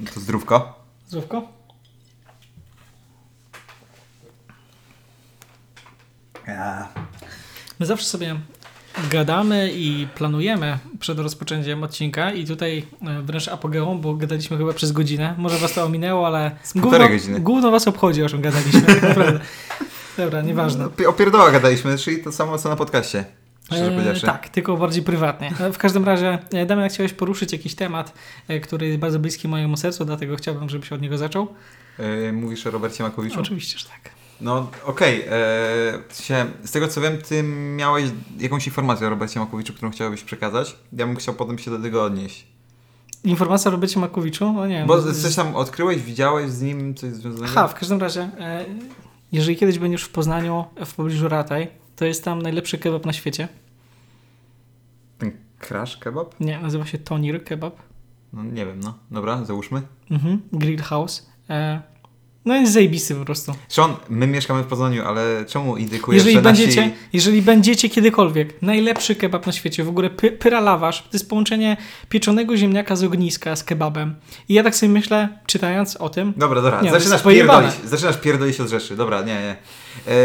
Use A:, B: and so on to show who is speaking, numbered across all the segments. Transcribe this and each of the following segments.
A: No to zdrówko.
B: Zdrówko?
A: Ja.
B: My zawsze sobie gadamy i planujemy przed rozpoczęciem odcinka i tutaj e, wręcz apogeum, bo gadaliśmy chyba przez godzinę. Może was to ominęło, ale
A: godziny.
B: gówno was obchodzi, o czym gadaliśmy. Dobra, nieważne.
A: No, o pierdoła gadaliśmy, czyli to samo co na podcaście.
B: E,
A: powiedziawszy.
B: tak, tylko bardziej prywatnie. E, W każdym razie, e, Damian, chciałeś poruszyć jakiś temat, e, który jest bardzo bliski mojemu sercu, dlatego chciałbym, żebyś od niego zaczął.
A: E, mówisz o Robercie Makowiczu?
B: Oczywiście, że tak.
A: No okej, sensie, z tego co wiem, ty miałeś jakąś informację o Robercie Makowiczu, którą chciałbyś przekazać. Ja bym chciał potem się do tego odnieść.
B: Informacja o Robercie Makowiczu? No nie.
A: Bo coś tam odkryłeś, widziałeś z nim coś związanego?
B: Aha, w każdym razie, jeżeli kiedyś będziesz w Poznaniu, w pobliżu Rataj, to jest tam najlepszy kebab na świecie.
A: Ten crash kebab?
B: Nie, nazywa się Tonir Kebab.
A: No nie wiem, no. Dobra, załóżmy.
B: Mhm. Grill House. E, no jest zajebisty po prostu.
A: Sean, my mieszkamy w Poznaniu, ale czemu indykujesz,
B: Jeżeli
A: że
B: będziecie,
A: nasi...
B: jeżeli będziecie kiedykolwiek, najlepszy kebab na świecie, w ogóle py, pyra lawasz, to jest połączenie pieczonego ziemniaka z ogniska z kebabem. I ja tak sobie myślę, czytając o tym,
A: Dobra, dobra,
B: Nie,
A: zaczynasz pierdolić, zaczynasz pierdolić od rzeczy. Dobra, nie, nie. E,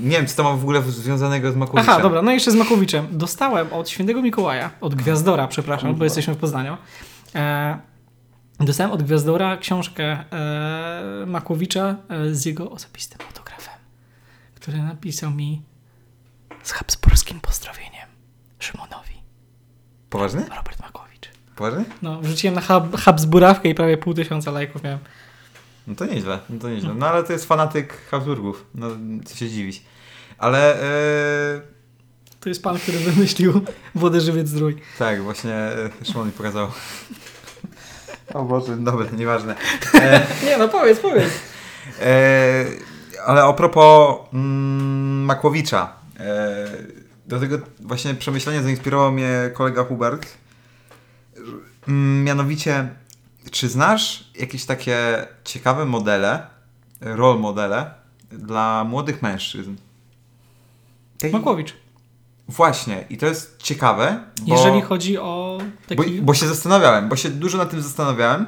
A: nie wiem, co to ma w ogóle związanego z Makowiczem.
B: Aha, dobra, no i jeszcze z Makowiczem. Dostałem od świętego Mikołaja, od Gwiazdora, przepraszam, bo
A: Kurwa.
B: jesteśmy w Poznaniu. E, dostałem od Gwiazdora książkę e, Makowicza e, z jego osobistym autografem, który napisał mi z habsburskim pozdrowieniem Szymonowi,
A: Poważny?
B: Robert Makowicz.
A: Poważny?
B: No, wrzuciłem na hub, Habsburawkę i prawie pół tysiąca lajków miałem.
A: No to nieźle, no to nieźle. No ale to jest fanatyk Habsburgów, no co się dziwić. Ale e,
B: To jest pan, który wymyślił wodę żywiec zdrój.
A: tak, właśnie e, Szymon mi pokazał. O Boże, dobra, nieważne. E,
B: Nie no, powiedz, powiedz.
A: E, ale a propos mm, Makłowicza. E, do tego właśnie przemyślenia zainspirował mnie kolega Hubert. Mm, mianowicie, czy znasz jakieś takie ciekawe modele, role modele dla młodych mężczyzn? Tej-
B: Makłowicz.
A: Właśnie, i to jest ciekawe. Bo...
B: Jeżeli chodzi o
A: Bo,
B: taki...
A: bo się zastanawiałem, bo się dużo nad tym zastanawiałem.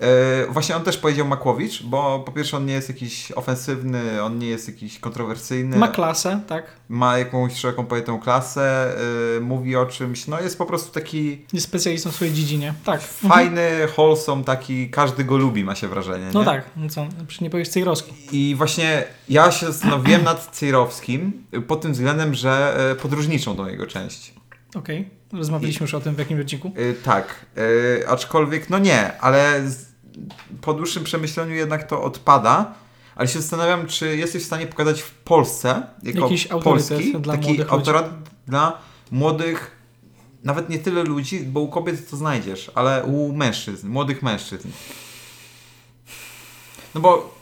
A: E, właśnie on też powiedział Makłowicz, bo po pierwsze on nie jest jakiś ofensywny, on nie jest jakiś kontrowersyjny.
B: Ma klasę, tak?
A: ma jakąś szeroką pojętą klasę, e, mówi o czymś, no jest po prostu taki
B: Jest specjalistą w swojej dziedzinie. Tak.
A: fajny, wholesome, taki, każdy go lubi, ma się wrażenie.
B: No
A: nie?
B: tak, no co, przecież nie powiesz Cejrowski.
A: I właśnie ja się zastanowiłem nad Cejrowskim pod tym względem, że e, podróżniczą tą jego część.
B: Okej, rozmawialiśmy już o tym w jakimś odcinku.
A: Y, tak, y, aczkolwiek no nie, ale z, po dłuższym przemyśleniu jednak to odpada. Ale się zastanawiam, czy jesteś w stanie pokazać w Polsce, jako
B: Jakiś
A: polski,
B: dla
A: taki autorytet dla młodych, nawet nie tyle ludzi, bo u kobiet to znajdziesz, ale u mężczyzn, młodych mężczyzn. No bo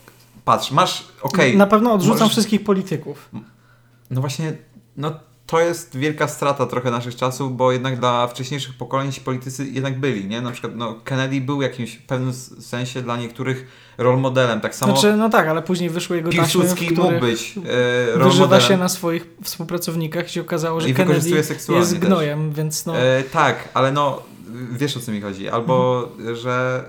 A: patrz, masz, okej,
B: Na pewno odrzucam
A: możesz-
B: wszystkich polityków.
A: no właśnie, no to jest wielka strata trochę naszych czasów, bo jednak dla wcześniejszych pokoleń ci politycy jednak byli, nie? Na przykład no, Kennedy był w jakimś pewnym s- sensie dla niektórych role modelem, tak samo
B: Znaczy, no tak, ale później wyszły jego taśmy, w
A: mógł być e,
B: wyżywa
A: modelem.
B: się na swoich współpracownikach i się okazało, że
A: I
B: Kennedy jest
A: też.
B: gnojem, więc no...
A: E, tak, ale no wiesz o co mi chodzi. Albo,
B: Mhm.
A: że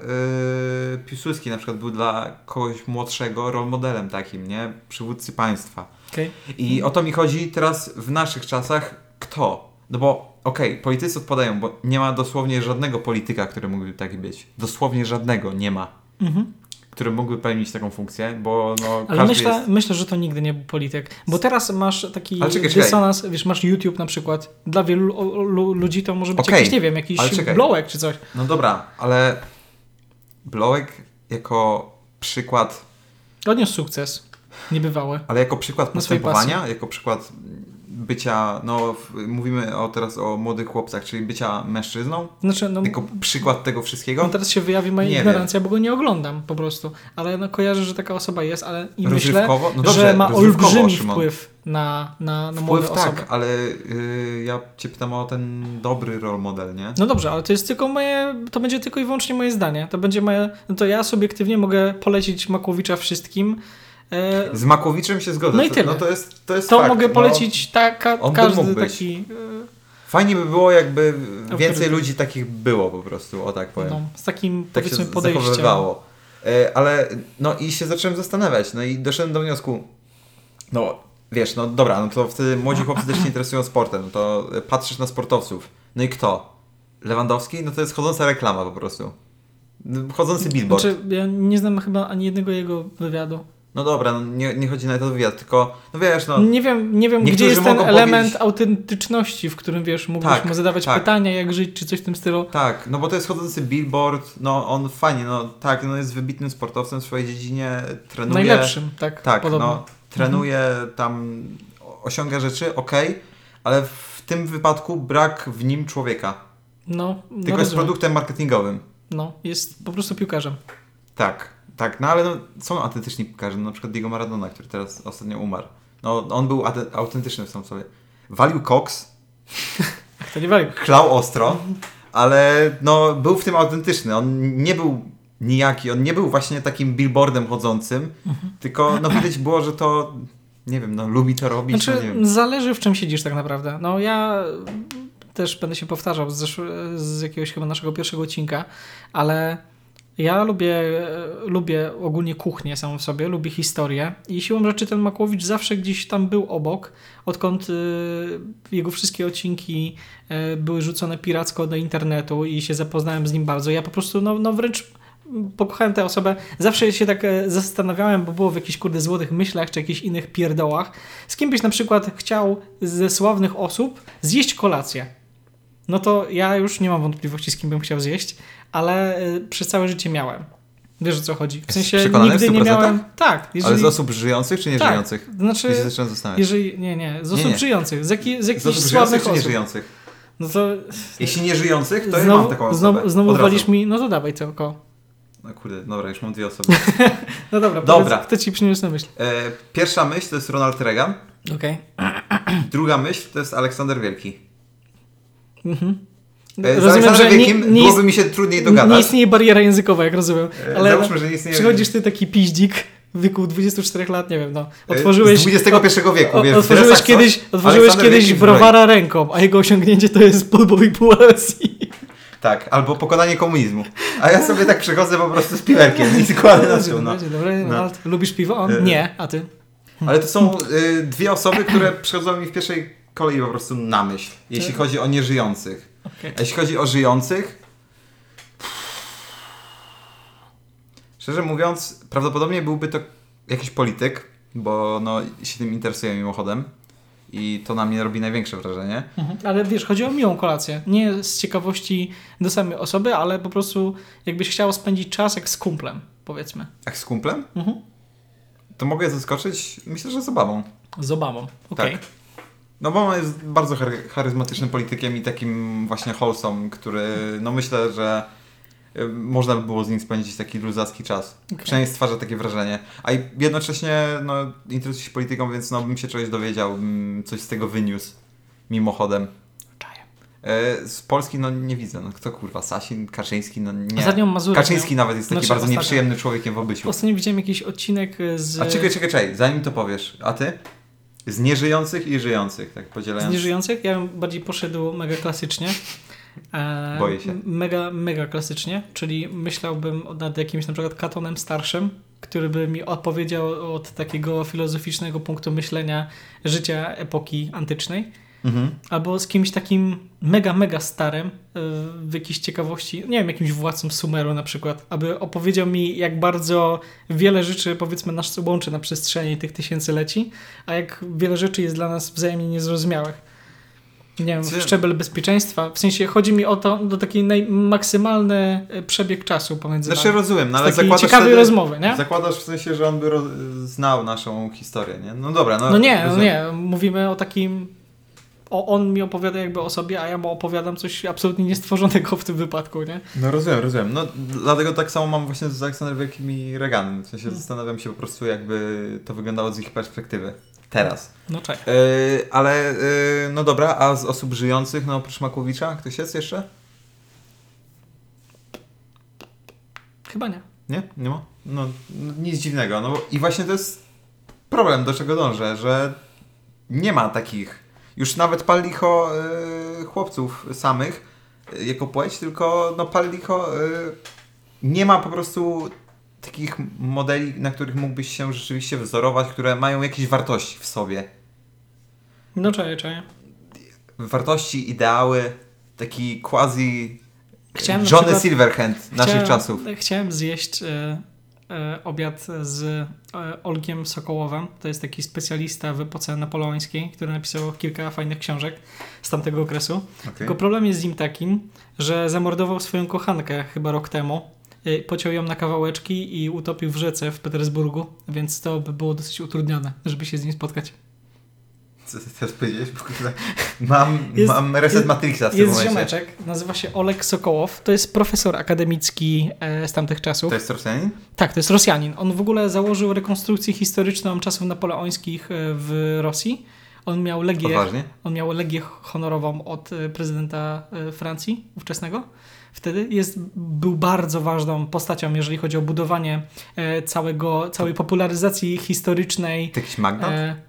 A: e, Piłsudski na przykład był dla kogoś młodszego role modelem takim, nie? Przywódcy państwa.
B: Okej.
A: I o to mi chodzi teraz w naszych czasach, kto? No bo okej, politycy odpadają, bo nie ma dosłownie żadnego polityka, który mógłby taki być. Dosłownie żadnego nie ma,
B: Mhm.
A: który mógłby pełnić taką funkcję, bo no
B: Ale myślę,
A: jest...
B: myślę, że to nigdy nie był polityk. Bo teraz masz taki
A: Ale czekaj, czekaj.
B: dysonans, wiesz, masz YouTube na przykład. Dla wielu ludzi to może być
A: Okej,
B: jakiś, nie wiem, jakiś blołek czy coś.
A: No dobra, ale Blołek jako przykład,
B: Odniósł sukces. Niebywały.
A: ale jako przykład postępowania, jako przykład bycia, no mówimy o, teraz o młodych chłopcach, czyli bycia mężczyzną,
B: Znaczy, no,
A: jako przykład tego wszystkiego.
B: no teraz się wyjawi moja
A: Nie
B: ignorancja, bo go nie oglądam po prostu. Ale no, kojarzę, że taka osoba jest, ale i myślę?
A: No dobrze,
B: że ma olbrzymi
A: Szymon.
B: wpływ na, na, na
A: Wpływ tak,
B: osoby.
A: ale y, ja cię pytam o ten dobry role model, nie?
B: No dobrze, ale to jest tylko moje, to będzie tylko i wyłącznie moje zdanie. To będzie moje, no to ja subiektywnie mogę polecić Makłowicza wszystkim. E,
A: Z Makowiczem się zgodzę.
B: No i tyle.
A: No to jest, to jest
B: To
A: fakt,
B: mogę
A: no.
B: polecić taka,
A: on by
B: każdy taki.
A: Fajnie by było, jakby więcej ludzi takich było po prostu, o tak powiem.
B: No, z takim
A: tak się
B: powiedzmy podejściem.
A: zachowywało. E, Ale no i się zacząłem zastanawiać, no i doszedłem do wniosku, no wiesz, no dobra, no to wtedy młodzi chłopcy też się interesują sportem, no to patrzysz na sportowców, no i kto? Lewandowski? No to jest chodząca reklama po prostu. Chodzący billboard.
B: Znaczy, ja nie znam chyba ani jednego jego wywiadu.
A: No dobra, no nie, nie chodzi nawet o wywiad, tylko, no wiesz, no...
B: Nie wiem, nie wiem gdzie jest ten element
A: powiedzieć-
B: autentyczności, w którym wiesz, mógłbyś
A: Tak,
B: mu zadawać
A: tak.
B: pytania, jak żyć, czy coś w tym stylu.
A: Tak, no bo to jest chodzący billboard, no on fajnie, no tak, no jest wybitnym sportowcem w swojej dziedzinie, trenuje...
B: Najlepszym, tak,
A: Tak,
B: podobno.
A: no trenuje tam, osiąga rzeczy, okej, ale w tym wypadku brak w nim człowieka.
B: No, no,
A: Tylko jest
B: rozumiem.
A: produktem marketingowym.
B: no, jest po prostu piłkarzem.
A: Tak, tak, no ale no, są autentyczni piłkarze, no, na przykład Diego Maradona, który teraz ostatnio umarł. No on był autentyczny w sobie. Walił koks,
B: to nie wali.
A: chlał ostro, ale no był w tym autentyczny. On nie był nijaki, on nie był właśnie takim billboardem chodzącym, tylko no widać było, że to, nie wiem, no lubi to robić,
B: Znaczy,
A: no,
B: zależy w czym siedzisz tak naprawdę. No ja też będę się powtarzał z, z jakiegoś chyba naszego pierwszego odcinka, ale ja lubię, e, lubię ogólnie kuchnię samą w sobie, lubię historię i siłą rzeczy ten Makłowicz zawsze gdzieś tam był obok, odkąd y, jego wszystkie odcinki y, były rzucone piracko do internetu i się zapoznałem z nim bardzo. Ja po prostu, no, no wręcz pokochałem tę osobę. Zawsze się tak e, zastanawiałem, bo było w jakichś kurde złotych myślach czy jakichś innych pierdołach. Z kim byś na przykład chciał ze sławnych osób zjeść kolację? No to ja już nie mam wątpliwości, z kim bym chciał zjeść, ale e, przez całe życie miałem. Wiesz o co chodzi? W sensie
A: przekonany w
B: nigdy nie
A: 100%?
B: miałem. Tak, jeżeli.
A: Ale z osób żyjących czy nie
B: tak,
A: żyjących?
B: Znaczy,
A: Ja
B: jeżeli. Nie, nie, z
A: Nie,
B: osób
A: nie.
B: żyjących. Z, jaki, z
A: Z
B: jakichś
A: osób żyjących
B: sławnych
A: czy nie
B: osób.
A: żyjących?
B: No to
A: Jeśli nie żyjących, to ja
B: znowu,
A: mam taką osobę.
B: znowu, znowu walisz mi. No to dawaj to oko.
A: No kurde, dobra, już mam dwie osoby.
B: No dobra,
A: Dobra.
B: Powiedz, kto ci przyniósł na myśl?
A: E, pierwsza myśl to jest Ronald Reagan.
B: Okej.
A: Druga myśl to jest Aleksander Wielki.
B: Mhm.
A: E,
B: Rozumiem, że
A: Aleksandrem
B: nie, nie,
A: byłoby mi się trudniej
B: nie
A: dogadać.
B: istnieje bariera językowa, jak rozumiem.
A: E,
B: Ale
A: Załóżmy, że nie istnieje...
B: przychodzisz ty taki piździk w wieku 24 lat, nie wiem, no.
A: e,
B: Otworzyłeś,
A: Z XXI wieku,
B: o,
A: wiesz,
B: otworzyłeś kiedyś, otworzyłeś kiedyś browara ręką, a jego osiągnięcie to jest podbój Rosji.
A: Tak, albo pokonanie komunizmu. A ja sobie tak przychodzę po prostu z piwerkiem i kładę na stół, no. No.
B: Lubisz piwo? On? Nie, a ty?
A: Ale to są y, dwie osoby, które przychodzą mi w pierwszej kolei po prostu na myśl, jeśli chodzi o nieżyjących.
B: Okej.
A: A jeśli chodzi o żyjących, szczerze mówiąc, prawdopodobnie byłby to jakiś polityk, bo no, się tym interesuję mimochodem i to na mnie robi największe wrażenie.
B: Mhm. Ale wiesz, chodzi o miłą kolację. Nie z ciekawości do samej osoby, ale po prostu jakbyś chciał spędzić czas jak z kumplem, powiedzmy.
A: Jak z kumplem,
B: Mhm.
A: to mogę zaskoczyć, myślę, że z Obamą.
B: Z Obamą. Okej.
A: Tak. No Obama jest bardzo chary- charyzmatycznym politykiem i takim właśnie wholesome, który no myślę, że y, można by było z nim spędzić taki luzacki czas.
B: Okej.
A: Przynajmniej stwarza takie wrażenie. A jednocześnie no, interesuje się polityką, więc no, bym się czegoś dowiedział, coś z tego wyniósł mimochodem. E, z Polski no nie widzę. No kto kurwa? Sasin, Kaczyński? No nie.
B: Ostatnio Mazurek
A: Kaczyński nawet jest taki
B: Znaczy,
A: bardzo
B: ostatnio-
A: nieprzyjemnym człowiekiem w obyciu.
B: Ostatnio widziałem jakiś odcinek z...
A: A czekaj, czekaj, czekaj, zanim to powiesz. A ty? Z nieżyjących i żyjących, tak
B: Z
A: podzielając.
B: nieżyjących? Ja bym bardziej poszedł mega klasycznie. E,
A: Boję się.
B: Mega, mega klasycznie, czyli myślałbym nad jakimś na przykład katonem starszym, który by mi opowiedział od takiego filozoficznego punktu myślenia życia epoki antycznej.
A: Mhm.
B: Albo z kimś takim mega, mega starym y, w jakiejś ciekawości, nie wiem, jakimś władcą Sumeru na przykład, aby opowiedział mi, jak bardzo wiele rzeczy, powiedzmy, nas łączy na przestrzeni tych tysięcyleci, a jak wiele rzeczy jest dla nas wzajemnie niezrozumiałych. Nie wiem,
A: Czy-
B: szczebel bezpieczeństwa. W sensie chodzi mi o to, do taki maksymalny y, przebieg czasu pomiędzy
A: Znaczy
B: nami.
A: rozumiem, no ale zakładasz
B: ciekawej
A: wtedy,
B: rozmowy, nie?
A: Zakładasz w sensie, że on by znał naszą historię, nie? No dobra, no.
B: No nie, no nie. Mówimy o takim. O, on mi opowiada jakby o sobie, a ja mu opowiadam coś absolutnie niestworzonego w tym wypadku, nie?
A: No rozumiem, rozumiem. No dlatego tak samo mam właśnie z Aleksandrem Wielkim i Reaganem. W sensie
B: Hmm.
A: zastanawiam się po prostu, jakby to wyglądało z ich perspektywy. Teraz.
B: No cześć.
A: Yy, ale yy, no dobra, a z osób żyjących, no oprócz Makłowicza, ktoś jest jeszcze?
B: Chyba nie.
A: Nie? Nie ma? No, nic dziwnego. No i właśnie to jest problem, do czego dążę, że nie ma takich. Już nawet pal licho yy, chłopców samych y, jako płeć, tylko no pal licho y, nie ma po prostu takich modeli, na których mógłbyś się rzeczywiście wzorować, które mają jakieś wartości w sobie.
B: No czaję, czaję.
A: Wartości, ideały, taki quasi
B: Chciałem na
A: Johnny
B: przykład-
A: Silverhand naszych
B: Chciałem-
A: czasów.
B: Chciałem zjeść e, obiad z e, Olgiem Sokołowem. To jest taki specjalista w epoce napoleońskiej, który napisał kilka fajnych książek z tamtego okresu.
A: Okej.
B: Tylko problem jest z nim takim, że zamordował swoją kochankę chyba rok temu. e, Pociął ją na kawałeczki i utopił w rzece w Petersburgu, więc to by było dosyć utrudnione, żeby się z nim spotkać.
A: Co teraz powiedziałeś? Mam,
B: Jest-
A: mam reset
B: jest-
A: Matrixa w tym
B: Jest
A: momencie.
B: ziomeczek, nazywa się Oleg Sokołow. To jest profesor akademicki e, z tamtych czasów.
A: To jest Rosjanin?
B: Tak, to jest Rosjanin. On w ogóle założył rekonstrukcję historyczną czasów napoleońskich e, w Rosji. On miał legię, on miał legię honorową od e, prezydenta Francji ówczesnego. Wtedy jest, był bardzo ważną postacią, jeżeli chodzi o budowanie całego, całej popularyzacji historycznej.
A: Ty jakiś magnat?
B: E,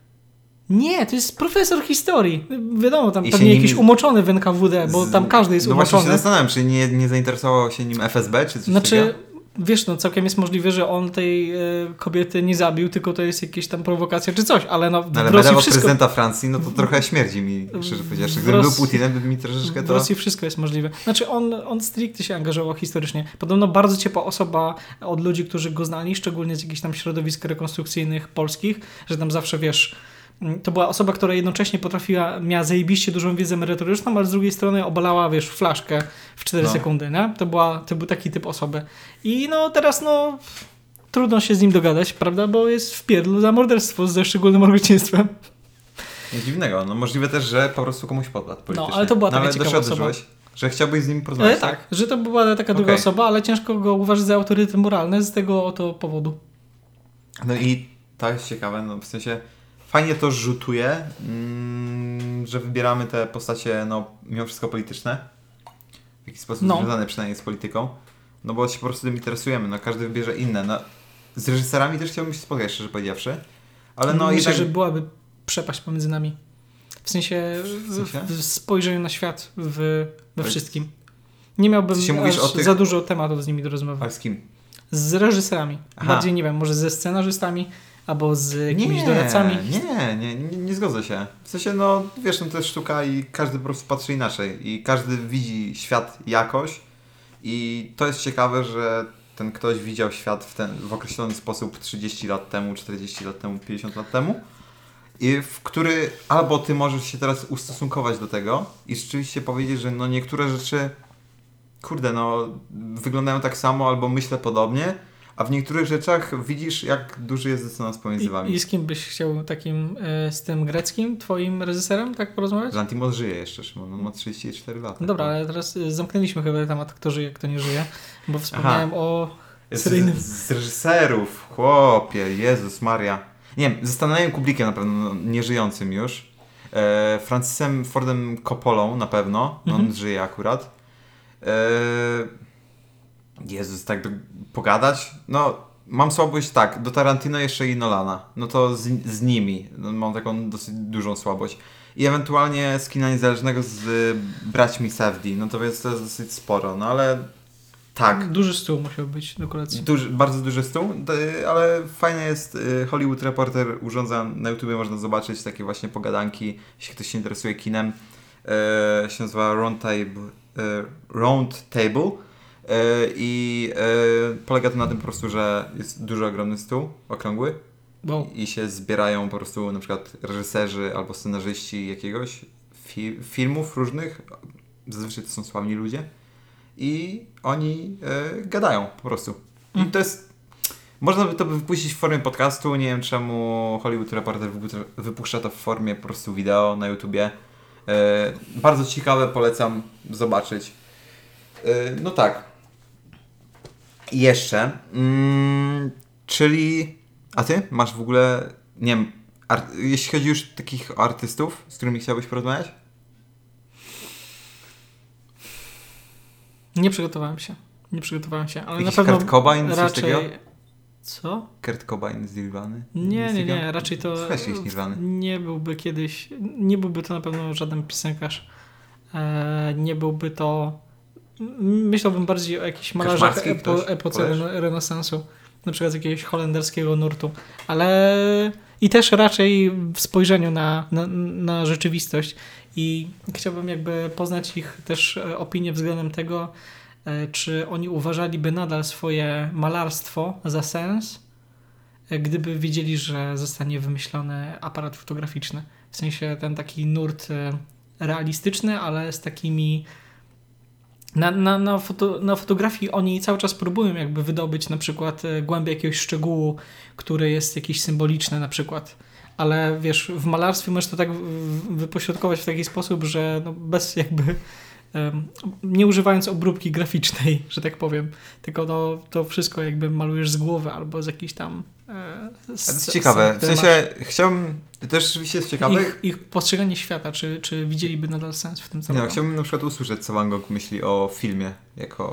B: nie, to jest profesor historii. Wiadomo, tam
A: I
B: pewnie
A: nim-
B: jakiś umoczony w NKWD, bo tam każdy jest
A: No właśnie się
B: umoczony.
A: zastanawiam, czy nie, nie zainteresowało się nim FSB, czy coś
B: Znaczy,
A: takiego?
B: wiesz, no całkiem jest możliwe, że on tej e, kobiety nie zabił, tylko to jest jakieś tam prowokacja czy coś, ale no w
A: No, ale
B: Rosji wszystko...
A: prezydenta Francji, no to trochę śmierdzi mi, szczerze powiedziawszy.
B: w
A: Gdybym był
B: Rosji-
A: Putinem, by mi troszeczkę
B: W
A: to...
B: Rosji wszystko jest możliwe. Znaczy on, on stricte się angażował historycznie. Podobno bardzo ciepła osoba od ludzi, którzy go znali, szczególnie z jakichś tam środowisk rekonstrukcyjnych polskich, że tam zawsze wiesz, to była osoba, która jednocześnie potrafiła, miała zajebiście dużą wiedzę merytoryczną, ale z drugiej strony obalała, wiesz, flaszkę w 4
A: No.
B: sekundy, nie? To, była, to był taki typ osoby. I no teraz no trudno się z nim dogadać, prawda? Bo jest w pierdlu za morderstwo ze szczególnym okrucieństwem.
A: Nic dziwnego. No możliwe też, że po prostu komuś podpadł politycznie.
B: ale to była
A: no,
B: taka
A: ale
B: ciekawa osoba.
A: Że chciałbyś z nim
B: E,
A: porozmawiać,
B: tak, że to była taka druga osoba, ale ciężko go uważać za autorytet moralny z tego oto powodu.
A: No i to jest ciekawe, no w sensie fajnie to rzutuje, mm, że wybieramy te postacie, no mimo wszystko polityczne, w jakiś sposób
B: No.
A: związane przynajmniej z polityką, no bo się po prostu tym interesujemy, no każdy wybierze inne. No, z reżyserami też chciałbym się spotkać, szczerze powiedziawszy, ale no
B: Myślę,
A: jednak...
B: że byłaby przepaść pomiędzy nami. W sensie,
A: W sensie?
B: w, spojrzeniu na świat, w, we wszystkim. Nie miałbym
A: W sensie tych-
B: za dużo tematów z nimi do rozmowy.
A: Ale z kim?
B: Z reżyserami.
A: Aha.
B: Bardziej, nie wiem, może ze scenarzystami, albo z jakimiś doradcami.
A: Nie, nie, nie, nie zgodzę się. W sensie, no wiesz, no to jest sztuka i każdy po prostu patrzy inaczej i każdy widzi świat jakoś i to jest ciekawe, że ten ktoś widział świat w, ten, w określony sposób 30 lat temu, 40 lat temu, 50 lat temu i w który albo ty możesz się teraz ustosunkować do tego i rzeczywiście powiedzieć, że no niektóre rzeczy kurde, no wyglądają tak samo albo myślę podobnie, a w niektórych rzeczach widzisz, jak duży jest dysonans pomiędzy wami.
B: I, I z kim byś chciał takim, e, z tym greckim, twoim reżyserem, tak porozmawiać?
A: Żantimos żyje jeszcze, Szymon, on ma 34 lata.
B: No dobra, ale teraz e, zamknęliśmy chyba temat, kto żyje, kto nie żyje, bo wspomniałem o
A: Z,
B: seryjnym...
A: z reżyserów, chłopie, Jezus Maria. Nie wiem, z Stanleyem Kubrickiem na pewno, no, nieżyjącym już. E, Francisem Fordem Coppolą na pewno, no, on
B: Mhm.
A: żyje akurat. E, Jezus, tak by pogadać? No, mam słabość tak, do Tarantino jeszcze i Nolana. No to z, z nimi no, mam taką dosyć dużą słabość. I ewentualnie z kina niezależnego z y, braćmi Safdie, no to więc to jest dosyć sporo, no ale tak.
B: Duży stół musiał być do kolacji.
A: Duży, bardzo duży stół, ale fajne jest, y, Hollywood Reporter urządza, na YouTubie można zobaczyć takie właśnie pogadanki, jeśli ktoś się interesuje kinem, e, się nazywa Round Table, e, Round Table i e, polega to na tym po prostu, że jest duży, ogromny stół, okrągły
B: Wow.
A: i się zbierają po prostu na przykład reżyserzy albo scenarzyści jakiegoś fi filmów różnych, zazwyczaj to są sławni ludzie i oni e, gadają po prostu. I
B: Mm.
A: to jest można by to wypuścić w formie podcastu, nie wiem czemu Hollywood Reporter wypu- wypuszcza to w formie po prostu wideo na YouTubie. E, bardzo ciekawe, polecam zobaczyć. E, no tak. Jeszcze, mm, czyli a ty masz w ogóle, nie wiem, jeśli chodzi już o takich artystów, z którymi chciałbyś porozmawiać?
B: Nie przygotowałem się. Nie przygotowałem się, ale
A: Jakiś
B: na pewno
A: Kurt Cobain, coś
B: raczej...
A: takiego?
B: Co?
A: Kurt Cobain z Nirvany?
B: Nie, nie, nie, raczej to nie byłby kiedyś, nie byłby to na pewno żaden piosenkarz e, nie byłby to. Myślałbym bardziej o jakichś malarzach epo, epoce renesansu, na przykład z jakiegoś holenderskiego nurtu, ale i też raczej w spojrzeniu na, na, na rzeczywistość. I chciałbym jakby poznać ich też e, opinię względem tego, e, czy oni uważaliby nadal swoje malarstwo za sens, e, gdyby wiedzieli, że zostanie wymyślony aparat fotograficzny. W sensie ten taki nurt realistyczny, ale z takimi. Na, na, na, foto, na fotografii oni cały czas próbują jakby wydobyć na przykład e, głębię jakiegoś szczegółu, który jest jakiś symboliczny na przykład. Ale wiesz, w malarstwie możesz to tak wypośrodkować w taki sposób, że no bez jakby nie używając obróbki graficznej, że tak powiem, tylko no, to wszystko jakby malujesz z głowy albo z jakichś tam e,
A: To
B: z-
A: jest
B: z-
A: ciekawe. W sensie chciałbym. To też rzeczywiście jest ciekawe.
B: ich, ich postrzeganie świata, czy, czy widzieliby nadal sens w tym, co
A: Nie, no,
B: robią.
A: chciałbym na przykład usłyszeć, co Van Gogh myśli o filmie, jako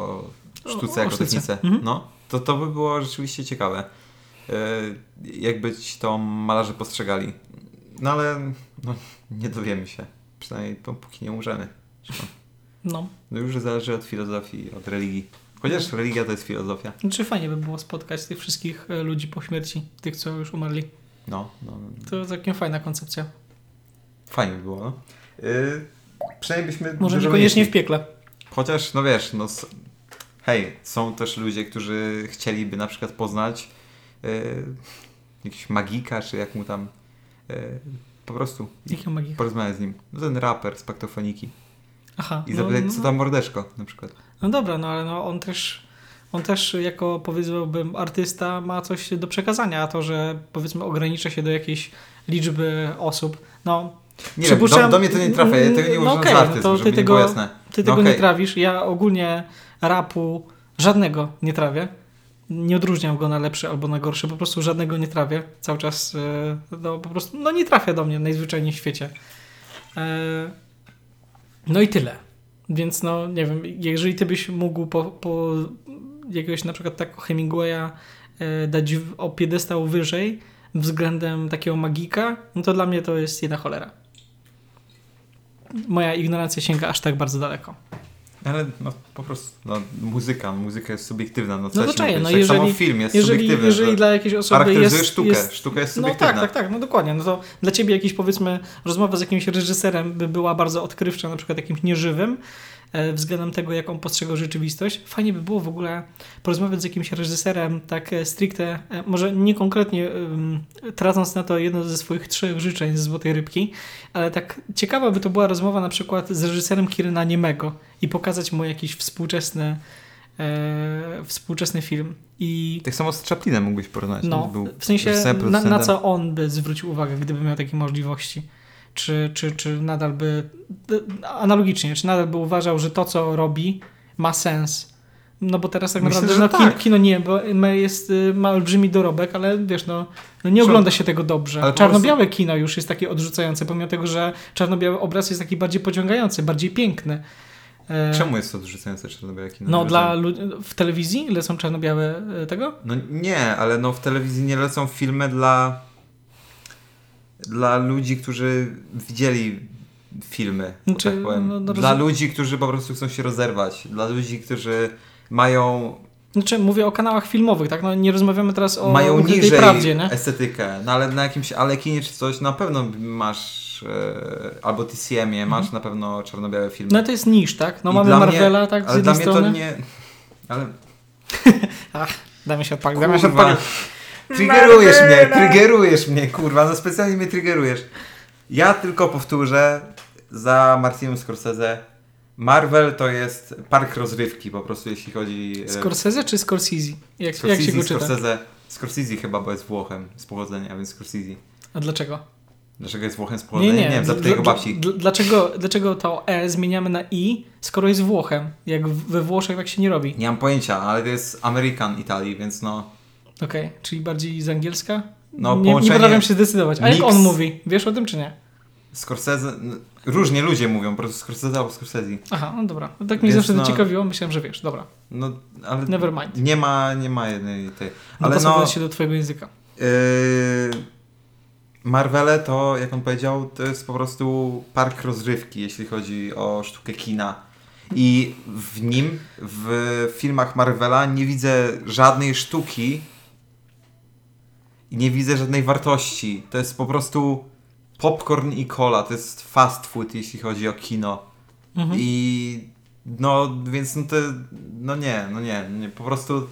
B: O-
A: sztuce,
B: o
A: jako
B: sztuce.
A: technice.
B: Mhm.
A: No, to, to by było rzeczywiście ciekawe. E, Jakby ci to malarze postrzegali. No ale no, nie dowiemy się. Przynajmniej póki nie umrzemy.
B: No,
A: No już zależy od filozofii, od religii. Chociaż religia to jest filozofia.
B: znaczy fajnie by było spotkać tych wszystkich e, ludzi po śmierci, tych, co już umarli.
A: No, no.
B: To całkiem fajna koncepcja.
A: Fajnie by było, no. Yy, przynajmniej byśmy
B: Może niekoniecznie w piekle.
A: Chociaż, no wiesz, no hej, są też ludzie, którzy chcieliby na przykład poznać yy, jakiegoś magika, czy jak mu tam yy, po prostu
B: Jakie magii?
A: porozmawiać z nim. No ten raper z paktofoniki.
B: Aha.
A: I
B: no,
A: zapytać,
B: no,
A: co tam mordeczko na przykład.
B: No dobra, no ale no on też, on też jako powiedzmy artysta ma coś do przekazania, a to, że powiedzmy ogranicza się do jakiejś liczby osób, no
A: Nie wiem, do, do mnie to nie trafia, ja tego nie
B: no
A: za
B: no
A: artyzm,
B: to ty
A: nie
B: tego-
A: jasne.
B: ty
A: No
B: tego nie
A: okej.
B: trawisz, ja ogólnie rapu żadnego nie trawię. Nie odróżniam go na lepszy albo na gorszy, po prostu żadnego nie trawię. Cały czas e, no, po prostu no, nie trafia do mnie najzwyczajniej w świecie. E, no i tyle. Więc no nie wiem, jeżeli ty byś mógł po, po jakiegoś na przykład tak Hemingwaya e, dać o piedestał wyżej względem takiego magika, no to dla mnie to jest jedna cholera. Moja ignorancja sięga aż tak bardzo daleko.
A: Ale no po prostu, no muzyka, muzyka jest subiektywna, no co
B: No to czaję, no
A: tak
B: jeżeli-
A: samo film jest
B: Jeżeli,
A: subiektywny.
B: jeżeli
A: że
B: dla jakiejś osoby
A: charakteryzuje
B: jest,
A: sztukę,
B: jest
A: sztuka jest
B: No
A: subiektywna.
B: tak, tak, tak, no dokładnie. No to dla ciebie jakiś powiedzmy rozmowa z jakimś reżyserem by była bardzo odkrywcza, na przykład jakimś nieżywym, względem tego, jak on postrzegał rzeczywistość. Fajnie by było w ogóle porozmawiać z jakimś reżyserem tak e, stricte, e, może nie konkretnie tracąc na to jedno ze swoich trzech życzeń z Złotej Rybki, ale tak ciekawa by to była rozmowa na przykład z reżyserem Kirena Niemego i pokazać mu jakiś współczesny e, współczesny film. I
A: Tak samo z Chaplinem mógłbyś porównać.
B: no,
A: Był
B: w sensie na, na co on by zwrócił uwagę, gdyby miał takie możliwości? Czy, czy, czy nadal by, analogicznie, czy nadal by uważał, że to, co robi, ma sens? No bo teraz tak
A: Myślę,
B: naprawdę no,
A: tak.
B: kino, kino nie, bo jest, y, ma olbrzymi dorobek, ale wiesz, no, no nie ogląda się tego dobrze. Czarno-białe kino już jest takie odrzucające, pomimo tego, że czarno-biały obraz jest taki bardziej pociągający, bardziej piękny. E,
A: Czemu jest to odrzucające czarno-białe kino?
B: No dla w telewizji lecą czarno-białe e, tego?
A: No nie, ale no w telewizji nie lecą filmy dla dla ludzi, którzy widzieli filmy,
B: Znaczy,
A: tak powiem.
B: no, no
A: dla
B: rozum-
A: ludzi, którzy po prostu chcą się rozerwać. Dla ludzi, którzy mają,
B: Znaczy, mówię o kanałach filmowych, tak? No, nie rozmawiamy teraz o
A: mają niżej
B: prawdzie, nie?
A: estetykę. No ale na jakimś Alekinie czy coś na pewno masz e, albo TCM-ie masz na pewno czarno-białe filmy.
B: No to jest niż, tak? No
A: I
B: mamy Marvela,
A: mnie,
B: tak? Z
A: Ale dla mnie
B: strony.
A: to nie... Ale
B: Damy się odpalić, damy się odpalić.
A: Triggerujesz mnie, triggerujesz mnie, kurwa, no specjalnie mnie triggerujesz. Ja tylko powtórzę za Martinem Scorsese. Marvel to jest park rozrywki po prostu, jeśli chodzi... e,
B: Scorsese czy Scorsese? Jak,
A: Scorsese,
B: jak się go czyta?
A: Scorsese, Scorsese chyba, bo jest Włochem z pochodzenia, więc Scorsese.
B: A dlaczego?
A: Dlaczego jest Włochem z
B: Nie,
A: pochodzenia?
B: nie.
A: Nie, wiem, zapytaj jego babci.
B: dl- Dlaczego, dlaczego to E zmieniamy na I, skoro jest Włochem? Jak w- we Włoszech tak się nie robi.
A: Nie mam pojęcia, ale to jest American Italii, więc no...
B: Okej, czyli bardziej z angielska?
A: No,
B: nie, nie potrafię się zdecydować. A jak on mówi? Wiesz o tym czy nie?
A: Scorsese... no, Różnie ludzie mówią, po prostu Scorsese albo Scorsese.
B: Aha, no dobra. No tak mnie zawsze to
A: no-
B: ciekawiło, myślałem, że wiesz. Dobra,
A: No, ale...
B: never mind.
A: Nie ma, nie ma jednej tej...
B: No
A: Ale
B: pasować
A: no...
B: się do twojego języka.
A: Yy, Marvele to, jak on powiedział, to jest po prostu park rozrywki, jeśli chodzi o sztukę kina. I w nim, w filmach Marvela nie widzę żadnej sztuki i nie widzę żadnej wartości. To jest po prostu popcorn i cola. To jest fast food, jeśli chodzi o kino.
B: Mhm.
A: I no, więc no to, no nie, no nie, nie, po prostu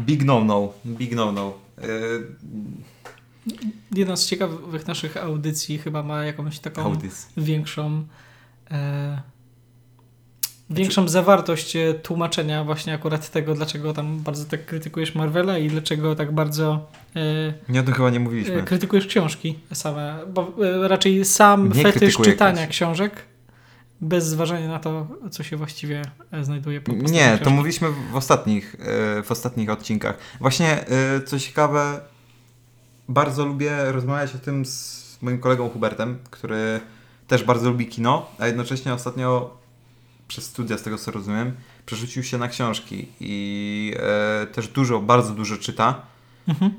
A: big no no, big no no. Yy,
B: Jedna z ciekawych naszych audycji chyba ma jakąś taką większą e, większą zawartość e, tłumaczenia właśnie akurat tego, dlaczego tam bardzo tak krytykujesz Marvela i dlaczego tak bardzo e,
A: Nie o tym chyba nie
B: e,
A: mówiliśmy.
B: krytykujesz książki same, bo e, raczej sam
A: Nie
B: fetysz czytania
A: książek.
B: książek bez zważania na to, co się właściwie e, znajduje po
A: Nie, to
B: książki.
A: mówiliśmy w ostatnich, e, w ostatnich odcinkach. Właśnie, e, co ciekawe, bardzo lubię rozmawiać o tym z moim kolegą Hubertem, który też bardzo lubi kino, a jednocześnie ostatnio przez studia, z tego co rozumiem, przerzucił się na książki i e, też dużo, bardzo dużo czyta.
B: Mhm.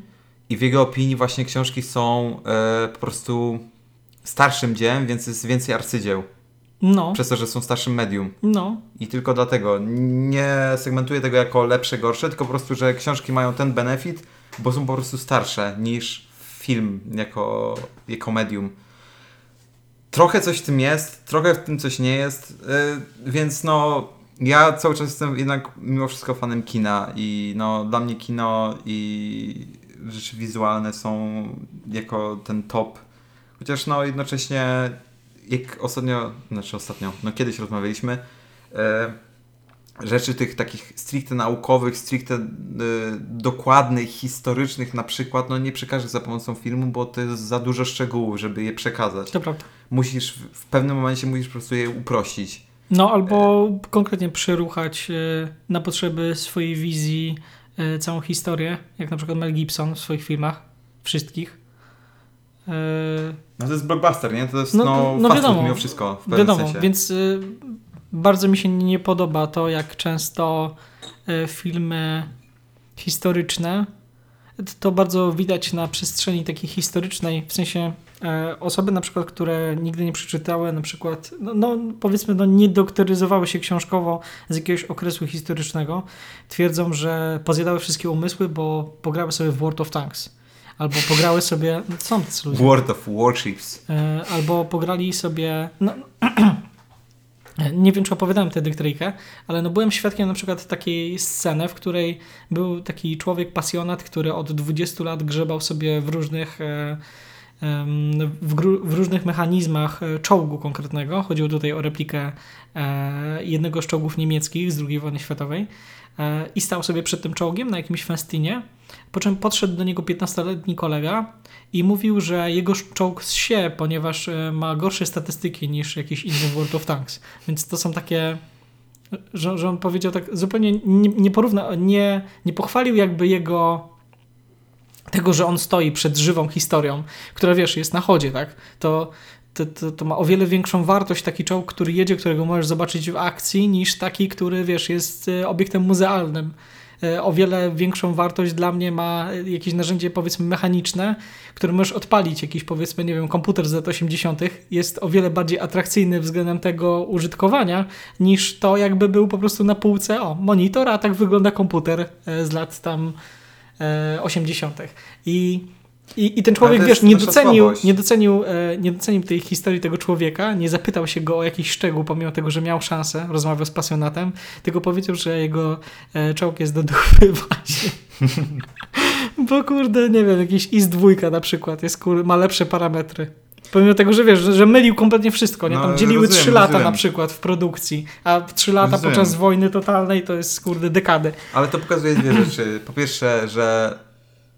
A: I w jego opinii właśnie książki są e, po prostu starszym dziełem, więc jest więcej arcydzieł.
B: No,
A: Przez to, że są starszym medium.
B: no,
A: I tylko dlatego. Nie segmentuję tego jako lepsze, gorsze, tylko po prostu, że książki mają ten benefit, bo są po prostu starsze niż film jako, jako medium. Trochę coś w tym jest, trochę w tym coś nie jest, yy, więc no ja cały czas jestem jednak mimo wszystko fanem kina i no dla mnie kino i rzeczy wizualne są jako ten top. Chociaż no jednocześnie jak ostatnio, znaczy ostatnio, no kiedyś rozmawialiśmy, e, rzeczy tych takich stricte naukowych, stricte e, dokładnych, historycznych na przykład, no nie przekażesz za pomocą filmu, bo to jest za dużo szczegółów, żeby je przekazać.
B: to prawda.
A: Musisz, w- pewnym momencie musisz po prostu je uprościć.
B: No, albo konkretnie przeruchać e, na potrzeby swojej wizji e, całą historię, jak na przykład Mel Gibson w swoich filmach, wszystkich. E,
A: No to jest blockbuster, nie? To jest
B: No,
A: no,
B: no wiadomo.
A: mimo wszystko, w pewnym
B: Wiadomo,
A: sensie.
B: więc y, bardzo mi się nie podoba to, jak często y, filmy historyczne, to- bardzo widać na przestrzeni takiej historycznej, w sensie e, osoby na przykład, które nigdy nie przeczytały, na przykład, no, no powiedzmy, no, nie doktoryzowały się książkowo z jakiegoś okresu historycznego, twierdzą, że pozjadały wszystkie umysły, bo pograły sobie w World of Tanks. Albo pograły sobie, no, są tacy ludzie.
A: World of Warships.
B: E, albo pograli sobie. No, nie wiem, czy opowiadałem tę dykteryjkę, ale no byłem świadkiem na przykład takiej sceny, w której był taki człowiek pasjonat, który od 20 lat grzebał sobie w różnych. W, w różnych mechanizmach e, czołgu konkretnego. Chodziło tutaj o replikę e, jednego z czołgów niemieckich z II wojny światowej e, i stał sobie przed tym czołgiem na jakimś festynie, po czym podszedł do niego 15-letni kolega i mówił, że jego czołg się, ponieważ ma gorsze statystyki niż jakiś inny World of Tanks. Więc to są takie, że, że on powiedział tak zupełnie nie, nie porówna, nie, nie pochwalił jakby jego tego, że on stoi przed żywą historią, która wiesz, jest na chodzie, tak? To, to, to, to ma o wiele większą wartość taki czołg, który jedzie, którego możesz zobaczyć w akcji, niż taki, który wiesz, jest e, obiektem muzealnym. E, O wiele większą wartość dla mnie ma e, jakieś narzędzie powiedzmy mechaniczne, które możesz odpalić, jakiś powiedzmy, nie wiem, komputer z lat 80. jest o wiele bardziej atrakcyjny względem tego użytkowania, niż to jakby był po prostu na półce, o, monitor, a tak wygląda komputer z lat tam 80. I, i, I ten człowiek, wiesz, nie docenił, nie, docenił, e, nie docenił tej historii tego człowieka, nie zapytał się go o jakiś szczegół, pomimo tego, że miał szansę, rozmawiał z pasjonatem, tylko powiedział, że jego e, czołg jest do dupy właśnie. Bo kurde, nie wiem, jakiś IS dwójka na przykład jest, kur, ma lepsze parametry. Pomimo tego, że wiesz, że, że mylił kompletnie wszystko, nie?
A: No,
B: Tam dzieliły
A: rozumiem,
B: 3 lata
A: rozumiem.
B: na przykład w produkcji, a 3 lata
A: Rozumiem.
B: podczas wojny totalnej to jest kurde dekady.
A: Ale to pokazuje dwie rzeczy. Po pierwsze, że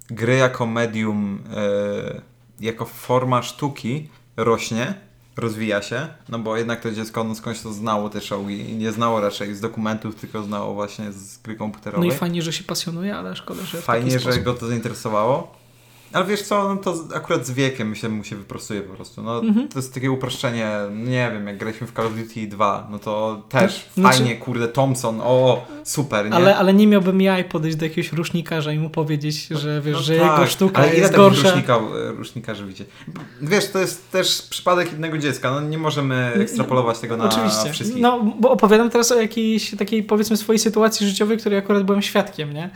A: gry jako medium, e, jako forma sztuki rośnie, rozwija się, no bo jednak to dziecko no skądś to znało te czołgi i nie znało raczej z dokumentów, tylko znało właśnie z gry
B: No
A: komputerowej.
B: i fajnie, że się pasjonuje, ale szkoda, że
A: Fajnie, że
B: sposób.
A: go to zainteresowało. Ale wiesz co, no to akurat z wiekiem myślę, mu się wyprostuje po prostu. No,
B: Mhm.
A: To jest takie uproszczenie, nie wiem, jak graliśmy w Call of Duty 2, no to też
B: Znaczy-
A: fajnie, kurde, Thompson, o, super, nie?
B: Ale, ale nie miałbym ja podejść do jakiegoś rusznikarza i mu powiedzieć, że wiesz,
A: No
B: że
A: tak,
B: jego sztuka
A: ale ile
B: jest gorsza.
A: Rusznika, e, rusznikarzy widzicie? Wiesz, to jest też przypadek jednego dziecka, no nie możemy ekstrapolować tego na
B: Oczywiście.
A: wszystkich.
B: No, bo opowiadam teraz o jakiejś takiej, powiedzmy, swojej sytuacji życiowej, której akurat byłem świadkiem, nie?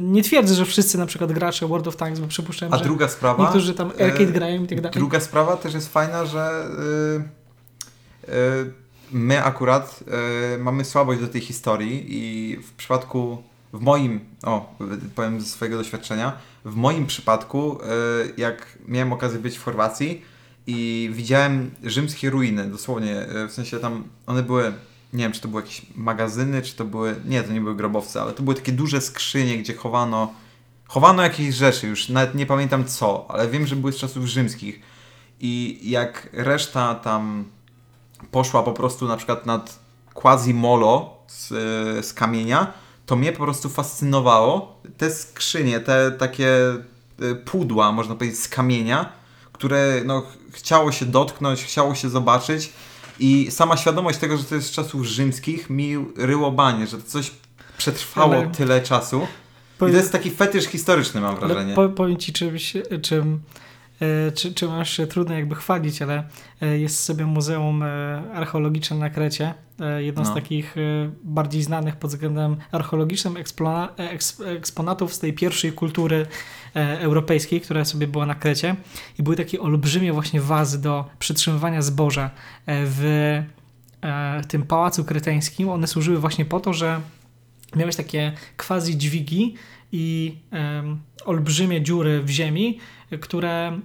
B: Nie twierdzę, że wszyscy na przykład gracze World of Tanks, bo przypuszczam,
A: A
B: że
A: druga sprawa...
B: niektórzy tam
A: e,
B: arcade grają i tak dalej.
A: Druga sprawa też jest fajna, że y, y, my akurat mamy słabość do tej historii i w przypadku, w moim, o, powiem ze swojego doświadczenia, w moim przypadku, jak miałem okazję być w Chorwacji i widziałem rzymskie ruiny, dosłownie, w sensie tam one były, nie wiem, czy to były jakieś magazyny, czy to były, nie, to nie były grobowce, ale to były takie duże skrzynie, gdzie chowano Chowano jakieś rzeczy, już nawet nie pamiętam co, ale wiem, że były z czasów rzymskich. I jak reszta tam poszła po prostu na przykład nad quasi-molo z, z kamienia, to mnie po prostu fascynowało te skrzynie, te takie y, pudła, można powiedzieć, z kamienia, które no, ch- chciało się dotknąć, chciało się zobaczyć i sama świadomość tego, że to jest z czasów rzymskich mi ryło banie, że to coś przetrwało
B: Ale-
A: tyle czasu. I to jest taki fetysz historyczny, mam wrażenie.
B: Ale po, powiem ci czymś, czym, e, czy, czym aż trudno jakby chwalić, ale e, jest sobie Muzeum e, Archeologiczne na Krecie. Jedno z
A: No.
B: takich e, bardziej znanych pod względem archeologicznym eksponatów z tej pierwszej kultury europejskiej, która sobie była na Krecie. I były takie olbrzymie właśnie wazy do przytrzymywania zboża w tym pałacu kreteńskim. One służyły właśnie po to, że miałeś takie quasi dźwigi i olbrzymie dziury w ziemi, które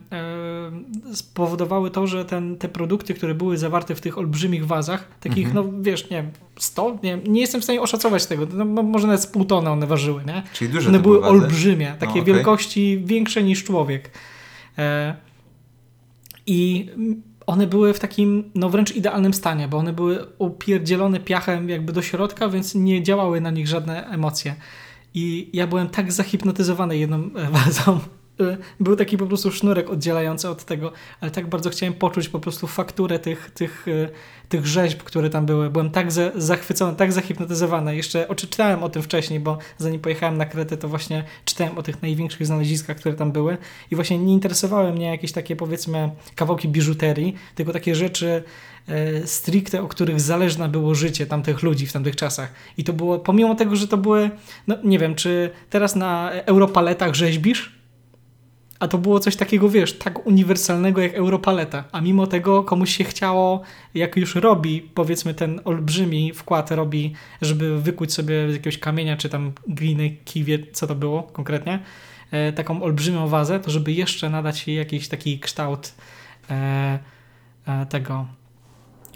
B: spowodowały to, że ten, te produkty, które były zawarte w tych olbrzymich wazach, takich,
A: Mhm.
B: no wiesz, nie wiem, 100, nie, nie jestem w stanie oszacować tego, no, no, może nawet z pół tony one ważyły, nie?
A: Czyli duże
B: One były olbrzymie, takie
A: No, okej.
B: wielkości większe niż człowiek. E, I one były w takim, no wręcz idealnym stanie, bo one były upierdzielone piachem jakby do środka, więc nie działały na nich żadne emocje. I ja byłem tak zahipnotyzowany jedną e, wazą. E, Był taki po prostu sznurek oddzielający od tego, ale tak bardzo chciałem poczuć po prostu fakturę tych, tych, e, tych rzeźb, które tam były. Byłem tak za, zachwycony, tak zahipnotyzowany. Jeszcze oczytałem o tym wcześniej, bo zanim pojechałem na Kretę, to właśnie czytałem o tych największych znaleziskach, które tam były. I właśnie nie interesowały mnie jakieś takie powiedzmy kawałki biżuterii, tylko takie rzeczy e, stricte, o których zależne było życie tamtych ludzi w tamtych czasach. I to było, pomimo tego, że to były, no nie wiem, czy teraz na Europaletach rzeźbisz? A to było coś takiego, wiesz, tak uniwersalnego jak Europaleta. A mimo tego komuś się chciało, jak już robi, powiedzmy ten olbrzymi wkład robi, żeby wykuć sobie z jakiegoś kamienia, czy tam gliny, kiwie, co to było konkretnie, e, taką olbrzymią wazę, to żeby jeszcze nadać jej jakiś taki kształt e, e, tego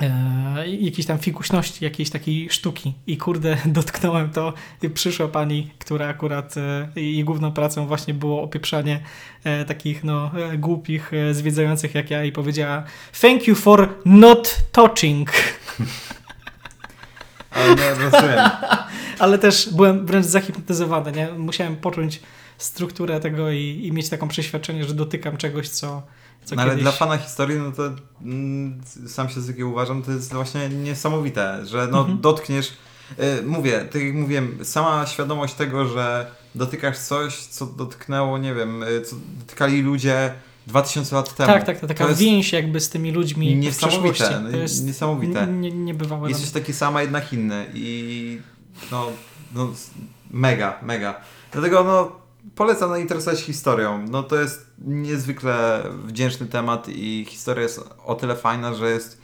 B: e, jakiejś tam fikuśności, jakiejś takiej sztuki. I kurde, dotknąłem to przyszła pani, która akurat e, jej główną pracą właśnie było opieprzanie e, takich no głupich e, zwiedzających jak ja i powiedziała thank you for not touching.
A: Ale nie rozumiem.
B: Ale też byłem wręcz zahipnotyzowany, nie? Musiałem poczuć strukturę tego i, i mieć taką przeświadczenie, że dotykam czegoś, co, co
A: No ale
B: kiedyś...
A: dla fana historii, no to mm, sam się z takiego uważam, to jest właśnie niesamowite, że no
B: Mhm.
A: dotkniesz, y, mówię, tak jak mówiłem, sama świadomość tego, że dotykasz coś, co dotknęło, nie wiem, y, co dotykali ludzie 2000 lat temu.
B: Tak, tak, to taka
A: to
B: więź jakby z tymi ludźmi w
A: niesamowite, no,
B: To jest
A: niesamowite.
B: n- Nie, niebywałe.
A: Jesteś taki sama, jednak inny i no, no mega, mega. Dlatego no polecam zainteresować się historią. No to jest niezwykle wdzięczny temat i historia jest o tyle fajna, że jest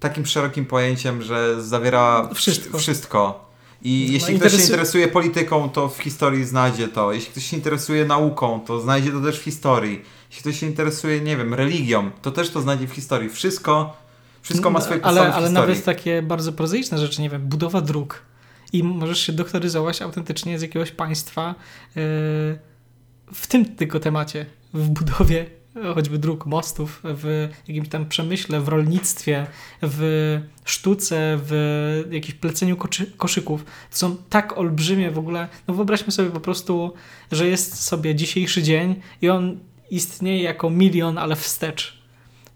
A: takim szerokim pojęciem, że zawiera
B: Wszystko.
A: wszystko. I
B: No,
A: jeśli ktoś się
B: interesu-
A: interesuje polityką, to w historii znajdzie to. Jeśli ktoś się interesuje nauką, to znajdzie to też w historii. Jeśli ktoś się interesuje, nie wiem, religią, to też to znajdzie w historii. Wszystko, wszystko ma swoje podstawy
B: ale,
A: w
B: ale
A: historii.
B: nawet takie bardzo prozaiczne rzeczy, nie wiem, budowa dróg. I możesz się doktoryzować autentycznie z jakiegoś państwa yy, w tym tylko temacie, w budowie choćby dróg, mostów, w jakimś tam przemyśle, w rolnictwie, w sztuce, w jakimś pleceniu koszyków. To są tak olbrzymie w ogóle. No wyobraźmy sobie po prostu, że jest sobie dzisiejszy dzień i on istnieje jako milion, ale wstecz.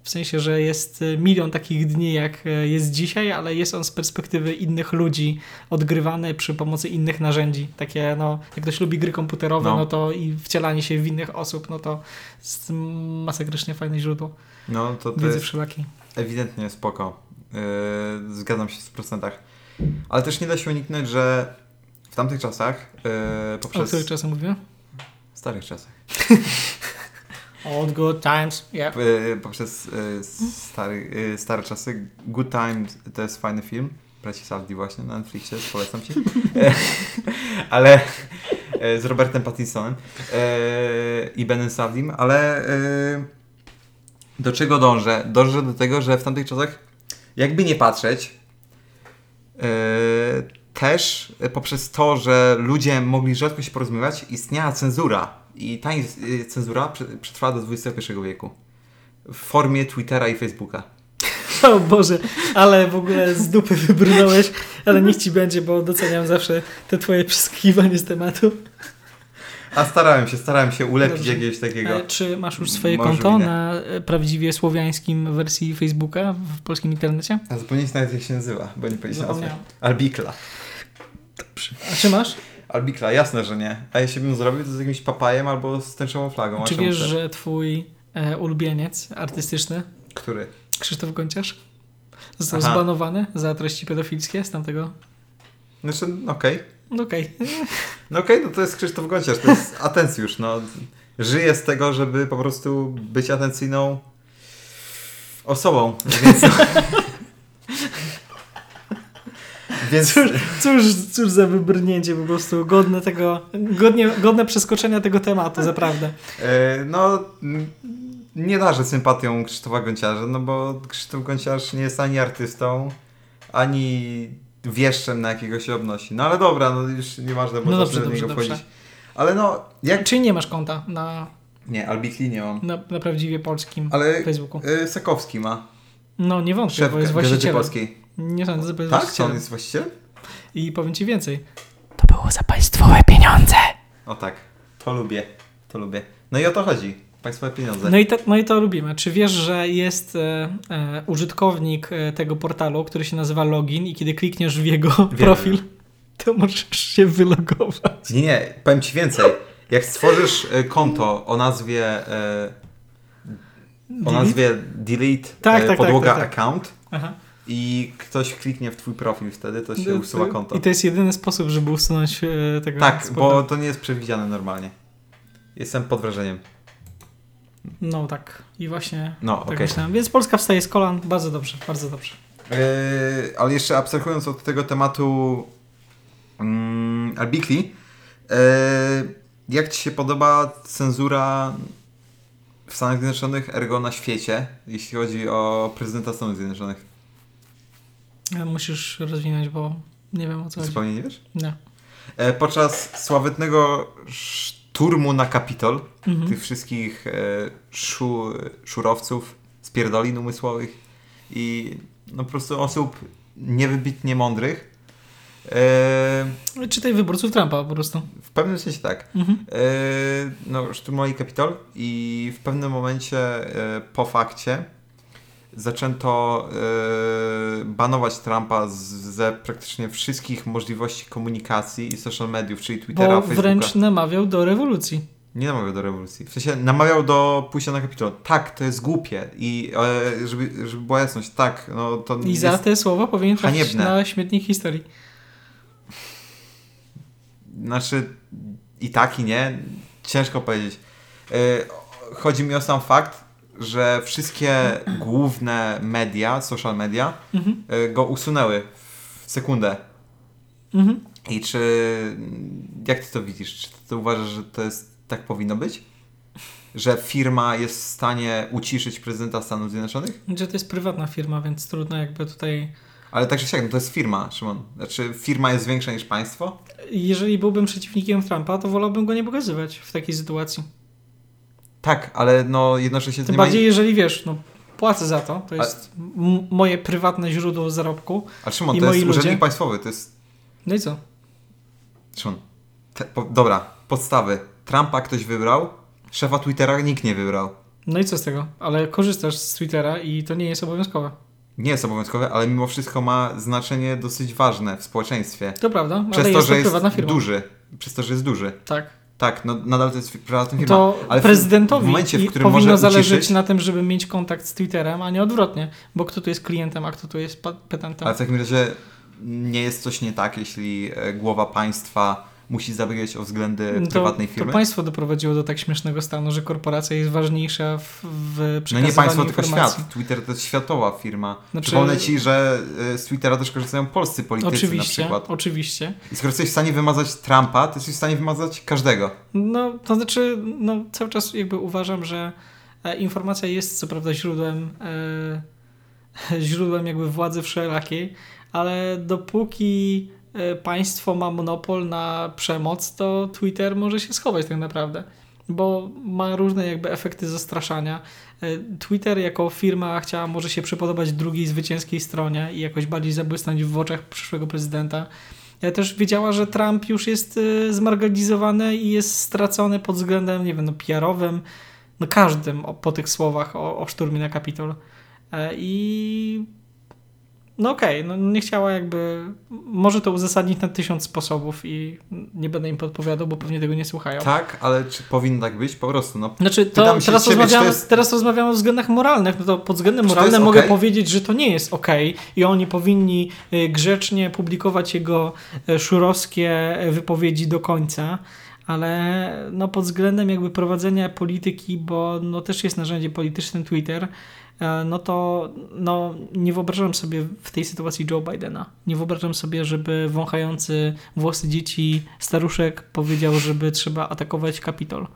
B: W sensie, że jest y, milion takich dni, jak y, jest dzisiaj, ale jest on z perspektywy innych ludzi odgrywany przy pomocy innych narzędzi. Takie, no, jak ktoś lubi gry komputerowe, no,
A: No.
B: to i wcielanie się w innych osób, no to jest masakrycznie fajne źródło
A: No to to jest ewidentnie spoko. Yy, zgadzam się w procentach. Ale też nie da się uniknąć, że w tamtych czasach, yy,
B: O
A: poprzez
B: których czasem mówimy?
A: starych czasach,
B: Old good times, yeah.
A: poprzez yy, stary, yy, stare czasy, Good Times to jest fajny film. Braci Saldi właśnie na Netflixie, polecam ci. E, ale e, z Robertem Pattinsonem e, i Benem Savdim, ale e, do czego dążę? Dążę do tego, że w tamtych czasach, jakby nie patrzeć, e, też poprzez to, że ludzie mogli rzadko się porozumiewać, istniała cenzura. I ta e, cenzura prze- przetrwała do XXI wieku. W formie Twittera i Facebooka.
B: O Boże, ale w ogóle z dupy wybrnąłeś, ale niech ci będzie, bo doceniam zawsze te twoje przeskakiwanie z tematu.
A: A starałem się, starałem się ulepić
B: Dobrze.
A: jakiegoś takiego.
B: E, Czy masz już swoje
A: Może
B: konto na e, prawdziwie słowiańskim wersji Facebooka w polskim internecie?
A: A zapomnieć nawet jak się nazywa, bo nie powiedziałem nazwy. Albikla.
B: A czy masz?
A: Albikla, jasne, że nie. A jeśli bym zrobił, to z jakimś papajem albo z tęczową flagą.
B: Czy wiesz,
A: też?
B: że twój e, ulubieniec artystyczny,
A: Który?
B: Krzysztof Gonciarz, został
A: Aha.
B: zbanowany za treści pedofilskie z tamtego?
A: Znaczy, no okej.
B: No okej.
A: No okej, no to jest Krzysztof Gonciarz, to jest atencjusz, no. Żyje z tego, żeby po prostu być atencyjną osobą, więc... więc...
B: Cóż, cóż za wybrnięcie po prostu, godne tego, godnie, godne przeskoczenia tego tematu, zaprawdę.
A: E, No, nie darzę sympatią Krzysztofa Gonciarza, no bo Krzysztof Gonciarz nie jest ani artystą, ani wieszczem, na jakiego się obnosi. No ale dobra, no już nieważne, bo
B: No dobrze,
A: do niego
B: dobrze,
A: wchodzić. Ale no, jak...
B: Czyli nie masz konta na,
A: Nie, Albitli nie mam.
B: na, na prawdziwie polskim
A: Ale
B: Facebooku?
A: y, Sakowski ma,
B: No nie wątpię,
A: szef
B: bo jest właścicielem.
A: Polskiej.
B: Nie sądzę, bo jest
A: Tak? Co, on jest właścicielem?
B: I powiem ci więcej. To było za państwowe pieniądze.
A: O tak, to lubię, to lubię. No i o to chodzi, państwowe pieniądze.
B: No i, to, no i to lubimy. Czy wiesz, że jest e, e, użytkownik e, tego portalu, który się nazywa Login i kiedy klikniesz w jego profil, to możesz się wylogować.
A: Nie, nie, powiem Ci więcej. Jak stworzysz y, konto o nazwie... y, o nazwie delete
B: Tak,
A: e,
B: tak,
A: podłoga
B: tak, tak, tak.
A: account
B: Aha.
A: I ktoś kliknie w twój profil wtedy, to się
B: No,
A: usuwa konto.
B: I to jest jedyny sposób, żeby usunąć e, tego
A: Tak, bo to nie jest przewidziane normalnie. Jestem pod wrażeniem.
B: No tak. I właśnie
A: No,
B: tak
A: okej.
B: myślałem. Więc Polska wstaje z kolan. Bardzo dobrze, bardzo dobrze.
A: Yy, ale jeszcze abstrahując od tego tematu mm, Albikli, yy, jak Ci się podoba cenzura w Stanach Zjednoczonych, ergo na świecie, jeśli chodzi o prezydenta Stanów Zjednoczonych?
B: E, Musisz rozwinąć, bo nie wiem o co chodzi.
A: Zupełnie nie wiesz?
B: Nie.
A: E, podczas sławetnego szturmu na Kapitol,
B: Mhm.
A: tych wszystkich e, szu, szurowców, spierdolin umysłowych i no po prostu osób niewybitnie mądrych, e,
B: Czytaj wyborców Trumpa po prostu.
A: w pewnym sensie tak,
B: Mhm.
A: e, no, szturmowali Kapitol i w pewnym momencie e, po fakcie zaczęto e, banować Trumpa z, ze praktycznie wszystkich możliwości komunikacji i social mediów, czyli Twittera,
B: Bo
A: Facebooka.
B: wręcz namawiał do rewolucji.
A: Nie namawiał do rewolucji. W sensie namawiał do pójścia na Kapitol. Tak, to jest głupie. I e, żeby, żeby była jasność, tak, no to
B: I
A: jest...
B: za te słowa powinien trafić na śmietnik historii.
A: Znaczy i tak i nie. Ciężko powiedzieć. E, chodzi mi o sam fakt, że wszystkie główne media, social media
B: Mhm.
A: e, go usunęły w sekundę.
B: Mhm.
A: I czy... Jak ty to widzisz? Czy ty uważasz, że to jest tak powinno być? Że firma jest w stanie uciszyć prezydenta Stanów Zjednoczonych?
B: Że to jest prywatna firma, więc trudno jakby tutaj...
A: Ale tak czy siak, no to jest firma, Szymon. Znaczy firma jest większa niż państwo?
B: Jeżeli byłbym przeciwnikiem Trumpa, to wolałbym go nie pokazywać w takiej sytuacji.
A: Tak, ale no jednocześnie to
B: Tym
A: nie ma...
B: bardziej, jeżeli wiesz, no płacę za to, to jest m- moje prywatne źródło zarobku.
A: A Szymon,
B: i
A: to jest
B: ludzie.
A: urzędnik państwowy, to jest...
B: No i co?
A: Szymon, te, po, dobra, podstawy. Trumpa ktoś wybrał, szefa Twittera nikt nie wybrał.
B: No i co z tego? Ale korzystasz z Twittera i to nie jest obowiązkowe.
A: Nie jest obowiązkowe, ale mimo wszystko ma znaczenie dosyć ważne w społeczeństwie.
B: To prawda,
A: Przez
B: ale
A: to,
B: jest
A: że
B: to
A: jest
B: firma.
A: duży. Przez to, że jest duży.
B: Tak.
A: Tak, no nadal to jest prywatna firma.
B: To
A: ale
B: prezydentowi
A: w momencie, w którym
B: powinno zależeć
A: uciszyć,
B: na tym, żeby mieć kontakt z Twitterem, a nie odwrotnie. Bo kto tu jest klientem, a kto tu jest petentem.
A: Ale w takim razie nie jest coś nie tak, jeśli e, głowa państwa musi zabiegać o względy
B: to,
A: prywatnej firmy.
B: to państwo doprowadziło do tak śmiesznego stanu, że korporacja jest ważniejsza w, w
A: No nie państwo, tylko
B: informacji.
A: świat. Twitter to jest światowa firma.
B: Znaczy-
A: Przypomnę ci, że e, z Twittera też korzystają polscy politycy na
B: Oczywiście,
A: przykład.
B: oczywiście.
A: I skoro jesteś w stanie wymazać Trumpa, to jesteś w stanie wymazać każdego.
B: No, to znaczy, no, cały czas jakby uważam, że e, informacja jest co prawda źródłem, e, źródłem jakby władzy wszelakiej, ale dopóki państwo ma monopol na przemoc, to Twitter może się schować tak naprawdę, bo ma różne jakby efekty zastraszania. E, Twitter jako firma chciała może się przypodobać drugiej zwycięskiej stronie i jakoś bardziej zabłysnąć w oczach przyszłego prezydenta. Ja też wiedziała, że Trump już jest y, zmarginalizowany i jest stracony pod względem, nie wiem, no PR-owym, no każdym po tych słowach o, o szturmie na Kapitol. E, I no okej, no nie chciała jakby, może to uzasadnić na tysiąc sposobów i nie będę im podpowiadał, bo pewnie tego nie słuchają.
A: Tak, ale czy powinno tak być? Po prostu, no.
B: Znaczy, to teraz,
A: ciebie, czy to
B: rozmawiamy,
A: jest-
B: teraz rozmawiamy o względach moralnych. No to pod względem moralnym mogę
A: okej?
B: powiedzieć, że to nie jest ok i oni powinni y, grzecznie publikować jego y, szurowskie y, wypowiedzi do końca. Ale no pod względem jakby prowadzenia polityki, bo no też jest narzędzie polityczne Twitter, no to no, nie wyobrażam sobie w tej sytuacji Joe Bidena. Nie wyobrażam sobie, żeby wąchający włosy dzieci staruszek powiedział, żeby trzeba atakować Kapitol.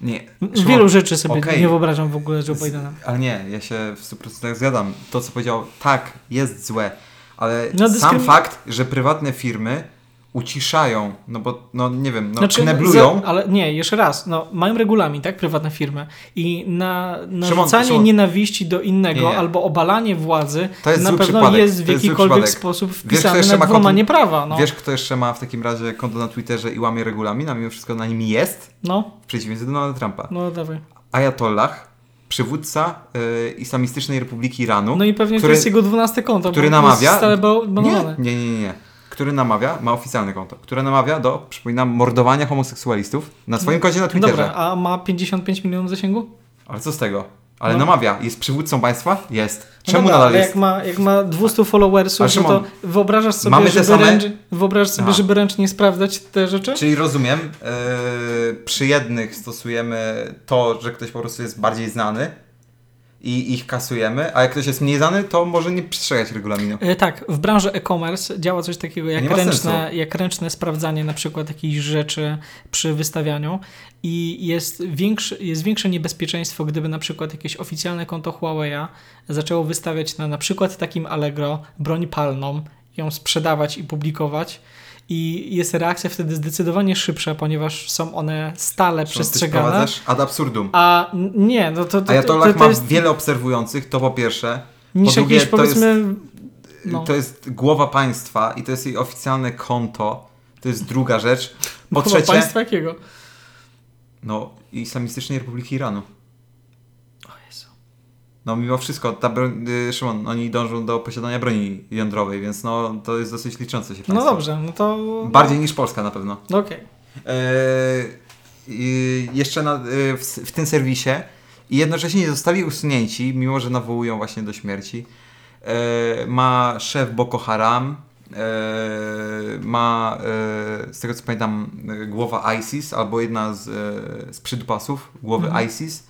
A: Nie.
B: Wielu rzeczy sobie
A: okej.
B: nie wyobrażam w ogóle Joe Bidena.
A: Ale nie, ja się w 100% zgadzam. To, co powiedział, tak, jest złe, ale
B: No,
A: sam fakt, że prywatne firmy uciszają, no bo, no nie wiem, no
B: Znaczy,
A: kneblują.
B: za- ale nie, jeszcze raz, no, mają regulamin, tak, prywatne firmy i na, narzucanie
A: Szymon-
B: nienawiści do innego
A: Nie, nie.
B: albo obalanie władzy
A: To jest
B: na pewno
A: przypadek.
B: jest w
A: jest
B: jakikolwiek
A: przypadek.
B: sposób
A: Wiesz,
B: wpisane
A: jeszcze
B: na
A: konto-
B: prawa. No.
A: Wiesz, kto jeszcze ma w takim razie konto na Twitterze i łamie regulamin, a mimo wszystko na nim jest,
B: no,
A: w przeciwieństwie do Donalda Trumpa.
B: no dawaj.
A: Ayatollah, przywódca y, Islamistycznej Republiki Iranu,
B: No i pewnie
A: który-
B: to jest jego dwunaste konto,
A: który namawia-
B: jest stale
A: nie, nie, nie, nie. Który namawia, ma oficjalne konto, które namawia do, przypominam, mordowania homoseksualistów na swoim koncie na Twitterze.
B: Dobra, a ma 55 milionów zasięgu?
A: Ale co z tego? Ale
B: No.
A: namawia. Jest przywódcą państwa? Jest.
B: No
A: Czemu
B: dobra,
A: nadal jest?
B: jak ma, jak ma 200 followersów, no
A: Szymon,
B: to wyobrażasz sobie,
A: mamy
B: żeby,
A: same-
B: ręcz, wyobrażasz sobie
A: Aha.
B: żeby ręcznie sprawdzać te rzeczy?
A: Czyli rozumiem, yy, przy jednych stosujemy to, że ktoś po prostu jest bardziej znany i ich kasujemy, a jak ktoś jest mniej znany, to może nie przestrzegać regulaminu.
B: E, Tak, w branży e-commerce działa coś takiego jak ręczne, jak ręczne sprawdzanie na przykład jakichś rzeczy przy wystawianiu i jest, większy, jest większe niebezpieczeństwo, gdyby na przykład jakieś oficjalne konto Huawei'a zaczęło wystawiać na na przykład takim Allegro broń palną, ją sprzedawać i publikować i jest reakcja wtedy zdecydowanie szybsza, ponieważ są one stale
A: Ty
B: przestrzegane.
A: sprowadzasz ad absurdum.
B: A nie, no to, to, to,
A: Ayatollah
B: to, to
A: ma
B: jest
A: wiele obserwujących, to po pierwsze.
B: niż
A: po drugie,
B: jakieś
A: to jest-
B: powiedzmy... no.
A: To jest głowa państwa i to jest jej oficjalne konto. To jest druga rzecz. Po
B: Chyba
A: trzecie,
B: państwa jakiego?
A: no, Islamistycznej Republiki Iranu. No mimo wszystko, ta broń, y, Szymon, oni dążą do posiadania broni jądrowej, więc no to jest dosyć liczące się państwo.
B: No dobrze, no to...
A: Bardziej niż Polska na pewno.
B: No okej.
A: Eee, i jeszcze na, y, w, w tym serwisie i jednocześnie nie zostali usunięci, mimo że nawołują właśnie do śmierci. Eee, ma szef Boko Haram, eee, ma z tego co pamiętam e, głowa ISIS albo jedna z, e, z przydupasów głowy
B: Mhm.
A: ISIS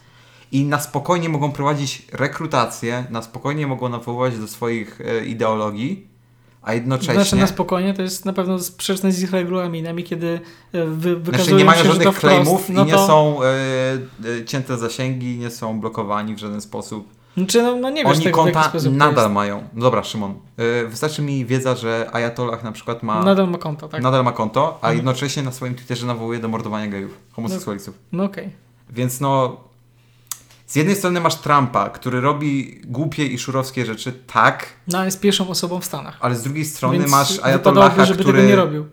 A: i na spokojnie mogą prowadzić rekrutację, na spokojnie mogą nawoływać do swoich e, ideologii, a jednocześnie...
B: Znaczy na spokojnie, to jest na pewno sprzeczne z ich regulaminami, kiedy e, wy, wykazują
A: Znaczy nie mają
B: się,
A: żadnych claimów
B: no
A: i nie
B: to,
A: są e, cięte zasięgi, nie są blokowani w żaden sposób.
B: Znaczy, no, no nie wiesz
A: Oni konta nadal
B: jest.
A: mają. No dobra, Szymon. Wystarczy mi wiedza, że Ayatollah na przykład ma
B: Nadal ma konto, tak?
A: nadal ma konto, a
B: Mhm.
A: jednocześnie na swoim Twitterze nawołuje do mordowania gejów, homoseksualistów.
B: No okej.
A: Więc no Z jednej strony masz Trumpa, który robi głupie i szurowskie rzeczy, tak,
B: No, ale jest pierwszą osobą w Stanach.
A: ale z drugiej strony
B: Więc
A: masz Ayatollaha,
B: żeby
A: który...
B: tego nie robił.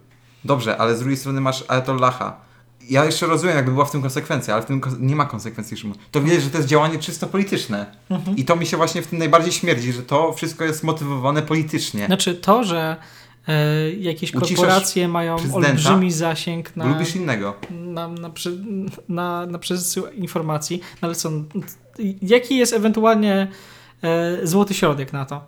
A: Dobrze, ale z drugiej strony masz Ayatollaha. Ja jeszcze rozumiem, jakby była w tym konsekwencja, ale w tym nie ma konsekwencji, Szymon. To widać, że to jest działanie czysto polityczne.
B: Mhm.
A: I to mi się właśnie w tym najbardziej śmierdzi, że to wszystko jest motywowane politycznie.
B: Znaczy to, że e, jakieś
A: Uciszasz
B: korporacje mają
A: prezydenta,
B: olbrzymi zasięg na,
A: Lubisz innego.
B: na, na, przy, na, na przesył informacji, no ale co, jaki jest ewentualnie e, złoty środek na to?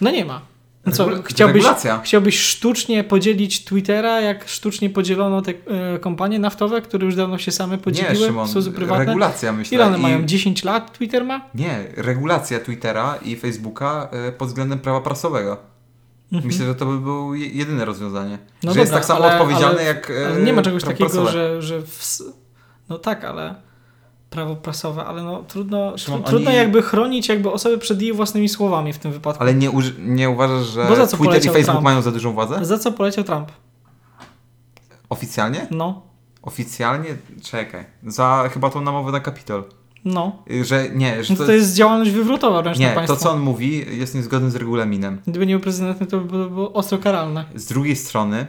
B: No nie ma. No Co,
A: Regula-
B: chciałbyś,
A: regulacja.
B: chciałbyś sztucznie podzielić Twittera, jak sztucznie podzielono te e, kompanie naftowe, które już dawno się same
A: Nie,
B: podzieliły
A: Szymon,
B: w sposób prywatny?
A: regulacja myślę.
B: Ile one
A: I-
B: mają? 10 lat Twitter ma?
A: Nie, regulacja Twittera i Facebooka e, pod względem prawa prasowego.
B: Mhm.
A: Myślę, że to by było je- jedyne rozwiązanie.
B: No
A: że jest
B: dobra,
A: tak samo
B: ale-
A: odpowiedzialny
B: ale-
A: jak. e,
B: Ale nie ma czegoś takiego,
A: prasowe.
B: że, że w, no tak, ale prawo prasowe, ale no trudno,
A: Szymon,
B: tru, trudno
A: oni-
B: jakby chronić jakby osoby przed jej własnymi słowami w tym wypadku.
A: Ale nie, nie uważasz, że
B: Bo za co
A: Twitter i Facebook
B: Trump?
A: mają za dużą władzę?
B: Za co poleciał Trump?
A: Oficjalnie?
B: No,
A: Oficjalnie? Czekaj. Za chyba tą namowę na Kapitol.
B: No.
A: Y, Że nie, że
B: No
A: to,
B: to jest działalność wywrotowa wręcz
A: Nie, to
B: państwo.
A: co on mówi jest niezgodne z regulaminem.
B: Gdyby nie był prezydentem, to by było, ostro karalne.
A: Z drugiej strony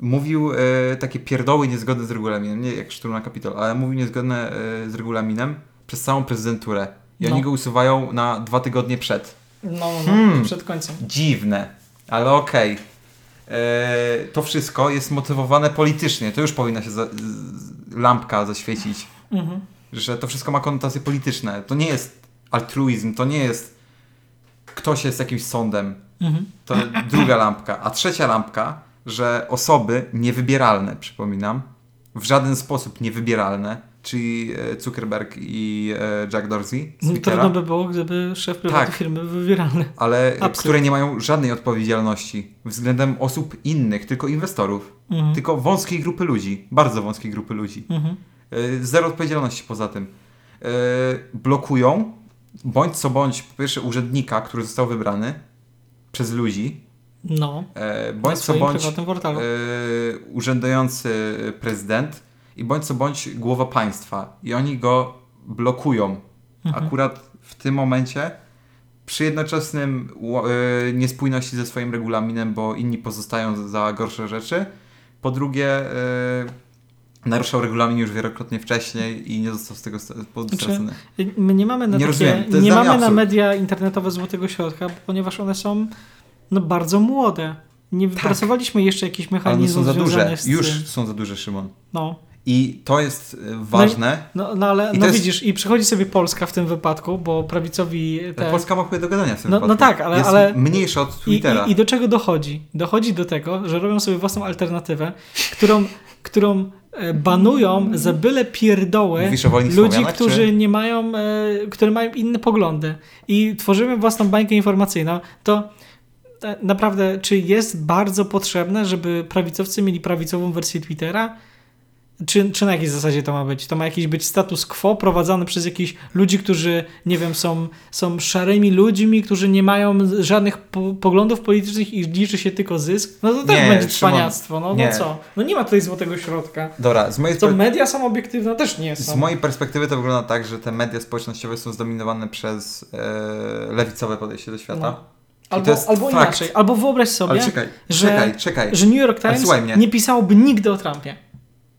A: mówił e, takie pierdoły niezgodne z regulaminem, nie jak szturm na Kapitol, ale mówił niezgodne e, z regulaminem przez całą prezydenturę. I
B: No.
A: oni go usuwają na dwa tygodnie przed.
B: No, no,
A: Hmm.
B: przed końcem.
A: Dziwne, ale okej. E, To wszystko jest motywowane politycznie. To już powinna się za, lampka zaświecić,
B: Mhm.
A: Że to wszystko ma konotacje polityczne. To nie jest altruizm, to nie jest ktoś jest jakimś sądem.
B: Mhm.
A: To druga lampka. A trzecia lampka, że osoby niewybieralne, przypominam, w żaden sposób niewybieralne, czyli e, Zuckerberg i e, Jack Dorsey
B: No, Trudno by było, gdyby szef prywatnej
A: Tak.
B: firmy był wywieralny.
A: ale
B: Absurd.
A: które nie mają żadnej odpowiedzialności względem osób innych, tylko inwestorów,
B: Mhm.
A: tylko wąskiej grupy ludzi, bardzo wąskiej grupy ludzi.
B: Mhm.
A: E, Zero odpowiedzialności poza tym. E, Blokują bądź co bądź, po pierwsze, urzędnika, który został wybrany przez ludzi,
B: No,
A: e, bądź co bądź urzędujący prezydent i bądź co bądź głowa państwa. I oni go blokują.
B: Mhm.
A: Akurat w tym momencie przy jednoczesnym niespójności ze swoim regulaminem, bo inni pozostają za gorsze rzeczy. Po drugie, naruszał regulamin już wielokrotnie wcześniej i nie został z tego powodu
B: Znaczy,
A: stracony.
B: My nie mamy na
A: Nie
B: takie, nie mamy na media internetowe złotego środka, ponieważ one są no, bardzo młode. Nie wypracowaliśmy jeszcze jakichś
A: Tak. Ale
B: mechanizmów
A: są za duże.
B: z
A: Już są za duże, Szymon.
B: No,
A: I to jest e, ważne.
B: no, no ale
A: I
B: no
A: jest-
B: widzisz, i przychodzi sobie Polska w tym wypadku, bo prawicowi te...
A: Polska ma chuj do gadania w tym
B: No- no
A: wypadku.
B: tak, ale-
A: Jest
B: ale-
A: mniejsza od
B: I,
A: Twittera.
B: i, I do czego dochodzi? Dochodzi do tego, że robią sobie własną alternatywę, którą, którą e, banują za byle
A: Wolnych
B: ludzi, którzy
A: czy-
B: nie mają, e, które mają inne poglądy i tworzymy własną bańkę informacyjną, to e, naprawdę, czy jest bardzo potrzebne, żeby prawicowcy mieli prawicową wersję Twittera? Czy, czy na jakiej zasadzie to ma być? To ma jakiś być status quo prowadzony przez jakichś ludzi, którzy, nie wiem, są, są szarymi ludźmi, którzy nie mają żadnych po, poglądów politycznych i liczy się tylko zysk? No to też
A: Nie,
B: będzie
A: Szymon,
B: cwaniactwo. No,
A: nie.
B: no co? No nie ma tutaj złotego środka.
A: Dobra, z mojej, per-
B: media są obiektywne? Też nie są.
A: z mojej perspektywy to wygląda tak, że te media społecznościowe są zdominowane przez e, lewicowe podejście do świata.
B: No.
A: to
B: Albo, albo inaczej. Albo wyobraź sobie,
A: czekaj,
B: że-
A: czekaj, czekaj.
B: że New York Times nie pisałoby nigdy o Trumpie.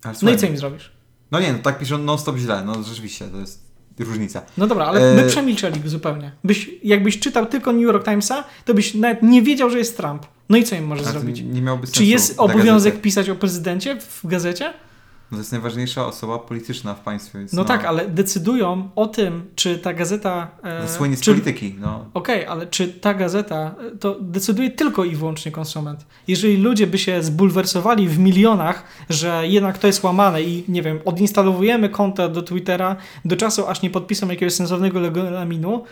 A: Ale
B: No i co im zrobisz?
A: No nie, no tak piszą non-stop źle. No rzeczywiście, to jest różnica.
B: No dobra, ale my
A: E,
B: przemilczeli zupełnie. Byś, jakbyś czytał tylko New York Timesa, to byś nawet nie wiedział, że jest Trump. No i co im możesz
A: to
B: zrobić?
A: nie miałoby sensu.
B: Czy jest obowiązek pisać o prezydencie w gazecie?
A: No to jest najważniejsza osoba polityczna w państwie. Więc
B: No, tak, ale decydują o tym, czy ta gazeta. E,
A: No, słynie z
B: czy,
A: polityki. No.
B: Okej, ale czy ta gazeta e, to decyduje tylko i wyłącznie konsument? Jeżeli ludzie by się zbulwersowali w milionach, że jednak to jest łamane i nie wiem, odinstalowujemy konta do Twittera do czasu, aż nie podpiszą jakiegoś sensownego regulaminu,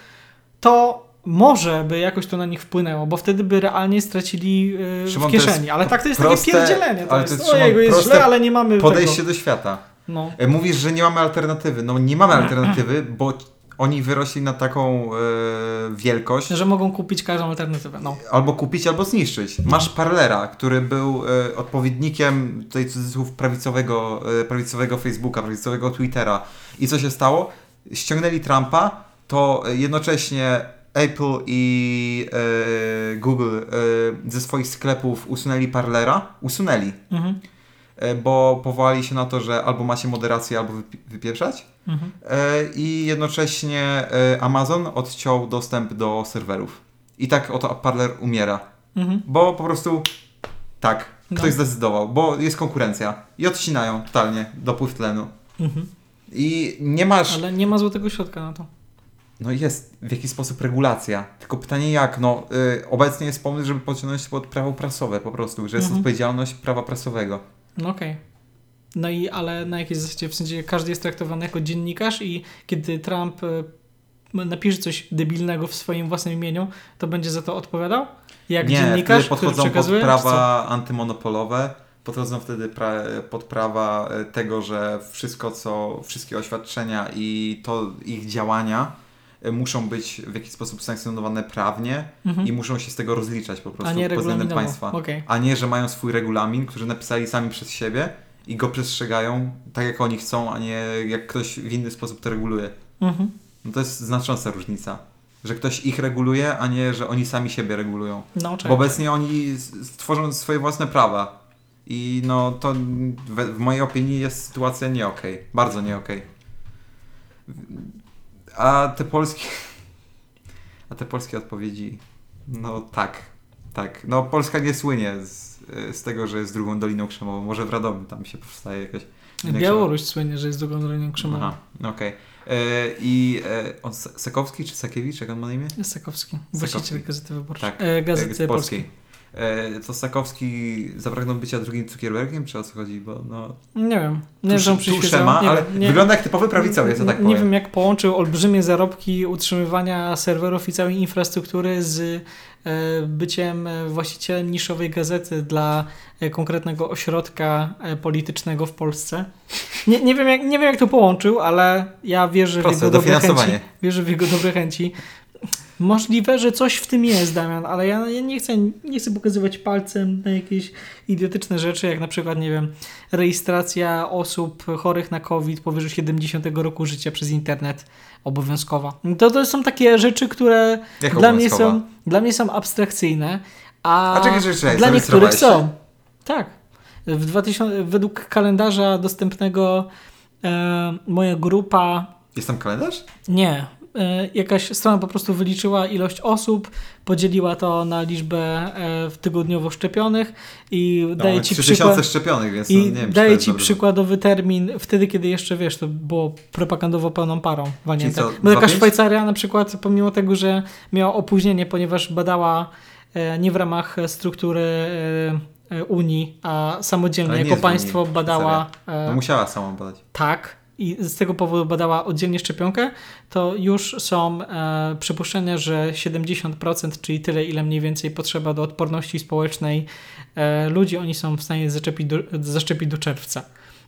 B: to może by jakoś to na nich wpłynęło, bo wtedy by realnie stracili e,
A: Szymon,
B: w
A: to jest
B: kieszeni. Ale tak to jest
A: proste-
B: takie pierdzielenie. To
A: ale to
B: jest,
A: jest,
B: ojej,
A: Szymon,
B: jest źle, ale nie mamy
A: Podejście
B: tego.
A: do świata.
B: No.
A: E, Mówisz, że nie mamy alternatywy. No nie mamy alternatywy, bo oni wyrośli na taką e, wielkość.
B: Że mogą kupić każdą alternatywę. No.
A: Albo kupić, albo zniszczyć. Masz Parlera, który był e, odpowiednikiem tutaj cudzysłów prawicowego, prawicowego Facebooka, prawicowego Twittera. I co się stało? ściągnęli Trumpa, to jednocześnie Apple i e, Google e, ze swoich sklepów usunęli Parlera. Usunęli,
B: Mhm.
A: e, bo powołali się na to, że albo macie moderację, albo wypi- wypieprzać.
B: Mhm.
A: E, I jednocześnie e, Amazon odciął dostęp do serwerów. I tak oto Parler umiera.
B: Mhm.
A: Bo po prostu tak,
B: No.
A: ktoś zdecydował, bo jest konkurencja. I odcinają totalnie dopływ tlenu.
B: Mhm.
A: I nie masz.
B: Ale nie ma złotego środka na to.
A: No jest w jakiś sposób regulacja. Tylko pytanie jak? No, y, obecnie jest pomysł, żeby pociągnąć pod prawo prasowe po prostu, że jest
B: Mhm.
A: odpowiedzialność prawa prasowego.
B: No okej. No i ale na jakiej zasadzie? W sensie każdy jest traktowany jako dziennikarz i kiedy Trump e, napisze coś debilnego w swoim własnym imieniu, to będzie za to odpowiadał? Jak
A: nie,
B: dziennikarz,
A: wtedy
B: który
A: podchodzą pod
B: przekazuje? czy
A: prawa antymonopolowe, podchodzą wtedy pra, pod prawa e, tego, że wszystko co, wszystkie oświadczenia i to ich działania muszą być w jakiś sposób sankcjonowane prawnie?
B: Mhm.
A: i muszą się z tego rozliczać po prostu pod względem państwa.
B: Okej.
A: A nie, że mają swój regulamin, który napisali sami przez siebie i go przestrzegają tak jak oni chcą, a nie jak ktoś w inny sposób to reguluje.
B: Mhm.
A: No to jest znacząca różnica. Że ktoś ich reguluje, a nie, że oni sami siebie regulują.
B: No,
A: Bo obecnie oni stworzą swoje własne prawa. I no to w, w mojej opinii jest sytuacja nie okej. Bardzo nie okej. A te polskie. A te polskie odpowiedzi. No tak. Tak. No Polska nie słynie z, z tego, że jest drugą Doliną Krzemową. Może w Radomiu tam się powstaje jakaś.
B: Białoruś słynie, że jest drugą doliną krzemową.
A: Aha, no okej. E, I e, on S- Sekowski czy Sakiewicz, jak on ma na imię?
B: Sakowski,
A: Sakowski.
B: właściciel Gazety Wyborczej.
A: Tak,
B: E, Gazety
A: E,
B: Polskiej.
A: E, to Sakowski zapragnął bycia drugim cukierbergiem, czy o co chodzi? Bo no,
B: Nie wiem. Nie
A: tusze ma,
B: nie
A: ale
B: nie,
A: wygląda jak typowy prawicowiec, ja tak
B: nie
A: powiem.
B: wiem, jak połączył olbrzymie zarobki utrzymywania serwerów i całej infrastruktury z e, byciem właścicielem niszowej gazety dla e, konkretnego ośrodka politycznego w Polsce. Nie, nie, wiem, jak, nie wiem, jak to połączył, ale ja wierzę w
A: Proste,
B: jego dobre chęci. Wierzę w jego dobre chęci. Możliwe, że coś w tym jest, Damian, ale ja, ja nie, chcę, nie chcę pokazywać palcem na jakieś idiotyczne rzeczy, jak na przykład, nie wiem, rejestracja osób chorych na COVID powyżej 70 roku życia przez internet obowiązkowa. To, to są takie rzeczy, które
A: Jak
B: dla mnie, są, dla mnie są abstrakcyjne, a,
A: A czekaj, czekaj, czekaj,
B: dla niektórych są. Tak. W 2000, według kalendarza dostępnego e, moja grupa
A: Jest tam kalendarz?
B: nie. E, Jakaś strona po prostu wyliczyła ilość osób, podzieliła to na liczbę e, w tygodniowo szczepionych i daje
A: no,
B: ci
A: 3000
B: przykład.
A: szczepionych, więc no,
B: I
A: nie wiem,
B: daje ci przykładowy termin wtedy, kiedy jeszcze wiesz, to było propagandowo pełną parą walnięte. Bo taka
A: 2,5?
B: Szwajcaria na przykład, pomimo tego, że miała opóźnienie, ponieważ badała e, nie w ramach struktury Unii, a samodzielnie jako państwo badała.
A: No musiała sama badać.
B: tak i z tego powodu badała oddzielnie szczepionkę, to już są e, przypuszczenia, że 70%, czyli tyle, ile mniej więcej potrzeba do odporności społecznej e, ludzi, oni są w stanie zaszczepić do, zaszczepić do czerwca.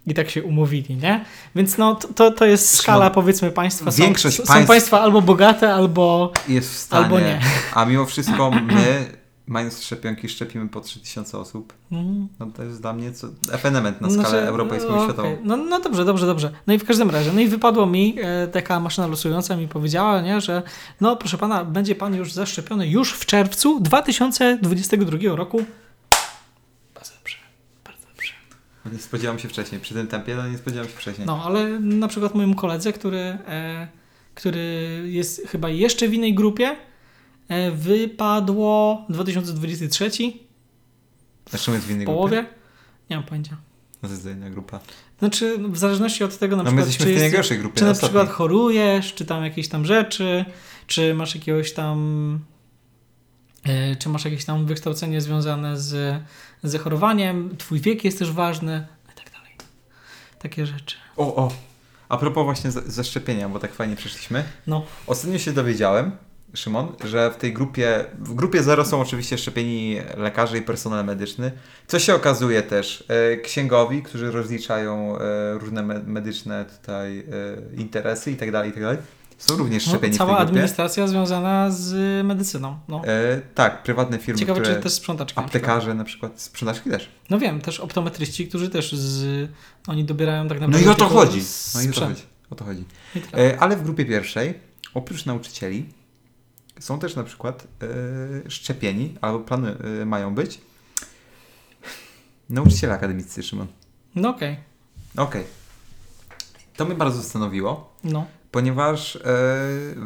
B: I tak się umówili, nie? Więc no, to- to, jest skala, powiedzmy, państwa. Są,
A: większość
B: są
A: państw-
B: państwa albo bogate, albo...
A: Jest w stanie.
B: Albo nie.
A: A mimo wszystko my, mając szczepionki, szczepimy po 3000 osób.
B: Mm,
A: No to jest dla mnie co, ewenement na skalę
B: Znaczy,
A: europejską
B: no,
A: i światową.
B: No, no dobrze, dobrze, dobrze. No i w każdym razie, no i wypadło mi, e, taka maszyna losująca mi powiedziała, nie, że no proszę pana, będzie pan już zaszczepiony już w czerwcu 2022 roku. Bardzo dobrze, bardzo dobrze.
A: Nie spodziewałem się wcześniej. Przy tym tempie no nie spodziewałem się wcześniej.
B: No, ale na przykład mojemu koledze, który, e, który jest chyba jeszcze w innej grupie, wypadło 2023
A: Zresztą jest w innej
B: połowie. Nie mam pojęcia.
A: grupie. No to jest inna grupa.
B: Znaczy, w zależności od tego na
A: No
B: przykład, czy jest,
A: grupie.
B: Czy na
A: ostatniej.
B: przykład chorujesz, czy tam jakieś tam rzeczy, czy masz jakiegoś tam. e, Czy masz jakieś tam wykształcenie związane z, z chorowaniem, twój wiek jest też ważny, i tak dalej. Takie rzeczy.
A: O, o. A propos właśnie za- zaszczepienia, bo tak fajnie przeszliśmy.
B: No.
A: Ostatnio się dowiedziałem, Szymon, że w tej grupie, w grupie zero są oczywiście szczepieni lekarze i personel medyczny. Co się okazuje też, e, księgowi, którzy rozliczają e, różne me- medyczne tutaj e, interesy i tak dalej, i tak dalej, są również
B: No,
A: szczepieni w
B: cała
A: tej grupie.
B: administracja związana z medycyną. No.
A: E, tak, prywatne firmy,
B: Ciekawe,
A: które...
B: czy też sprzątaczki. na przykład.
A: Aptekarze na przykład, sprzedażki też.
B: No wiem, też optometryści, którzy też z, oni dobierają tak
A: No
B: naprawdę.
A: i o to chodzi. No i o to chodzi. O to chodzi. E, ale w grupie pierwszej, oprócz nauczycieli, są też na przykład e, szczepieni, albo plany e, mają być, nauczyciele akademiccy, Szymon.
B: No okej.
A: Okej. To mnie bardzo zastanowiło,
B: No.
A: ponieważ e,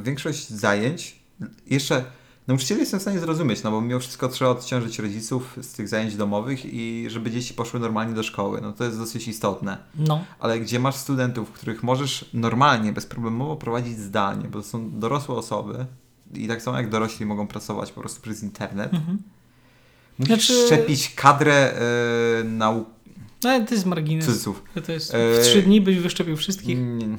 A: większość zajęć, jeszcze nauczyciele jestem w stanie zrozumieć, no bo mimo wszystko trzeba odciążyć rodziców z tych zajęć domowych i żeby dzieci poszły normalnie do szkoły, no to jest dosyć istotne.
B: No.
A: Ale gdzie masz studentów, których możesz normalnie, bezproblemowo prowadzić zdalnie, bo to są dorosłe osoby i tak samo jak dorośli mogą pracować po prostu przez internet,
B: Mhm.
A: musisz
B: Znaczy-
A: szczepić kadrę e, nau...
B: No ale to jest margines.
A: cudzysłów.
B: To jest
A: E,
B: w trzy dni byś wyszczepił wszystkich.
A: Nie.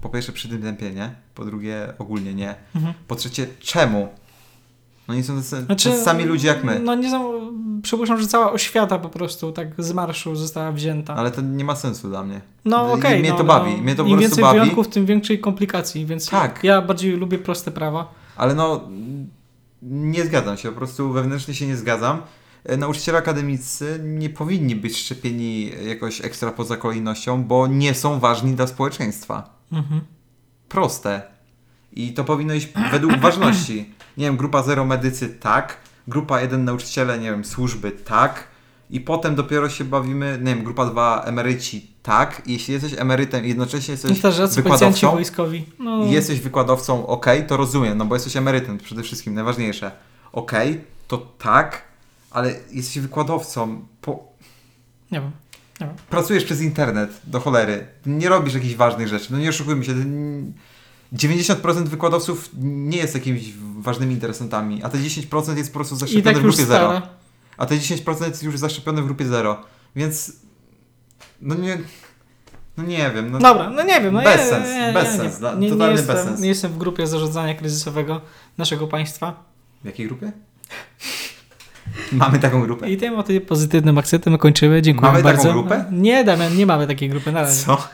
A: Po pierwsze przy tym tempie nie, po drugie ogólnie nie.
B: Mhm.
A: Po trzecie czemu? No nie są tacy,
B: Znaczy,
A: sami ludzie jak my.
B: No nie są, przypuszczam, że cała oświata po prostu tak z marszu została wzięta.
A: Ale to nie ma sensu dla mnie.
B: no okej.
A: mnie
B: no,
A: to bawi,
B: no,
A: mnie to po
B: Im więcej
A: bawi.
B: wyjątków, tym większej komplikacji, więc
A: Tak.
B: ja bardziej lubię proste prawa.
A: Ale no, nie zgadzam się, po prostu wewnętrznie się nie zgadzam. E, Nauczyciele akademicy nie powinni być szczepieni jakoś ekstra poza kolejnością, bo nie są ważni dla społeczeństwa.
B: Mhm.
A: Proste. I to powinno iść według ważności. Nie wiem, grupa zero medycy tak, grupa jeden nauczyciele, nie wiem, służby tak, i potem dopiero się bawimy, nie wiem, grupa dwa emeryci tak. I jeśli jesteś emerytem i jednocześnie jesteś
B: policjanci
A: wykładowcą,
B: wojskowi. No,
A: i jesteś wykładowcą, ok, to rozumiem, no bo jesteś emerytem, przede wszystkim najważniejsze. Ok, to tak, ale jesteś wykładowcą, po...
B: Nie wiem. Nie wiem.
A: pracujesz przez internet, do cholery, nie robisz jakichś ważnych rzeczy, no nie oszukujmy się, 90% wykładowców nie jest jakimiś ważnymi interesantami, a te 10% jest po prostu zaszczepione
B: tak
A: w grupie 0.
B: stara.
A: A te 10% jest już zaszczepione w grupie 0. Więc no nie no nie wiem, no
B: Dobra, no nie wiem. No
A: Bez
B: ja,
A: sens,
B: ja,
A: bez sens, dla-
B: nie, nie,
A: totalny
B: jestem,
A: bez sens.
B: nie jestem w grupie zarządzania kryzysowego naszego państwa.
A: w jakiej grupie? Mamy taką grupę?
B: I tym o tym pozytywnym akcentem kończymy. Dziękuję
A: Mamy taką
B: bardzo.
A: grupę?
B: Nie, Damian, nie mamy takiej grupy na razie.
A: Co?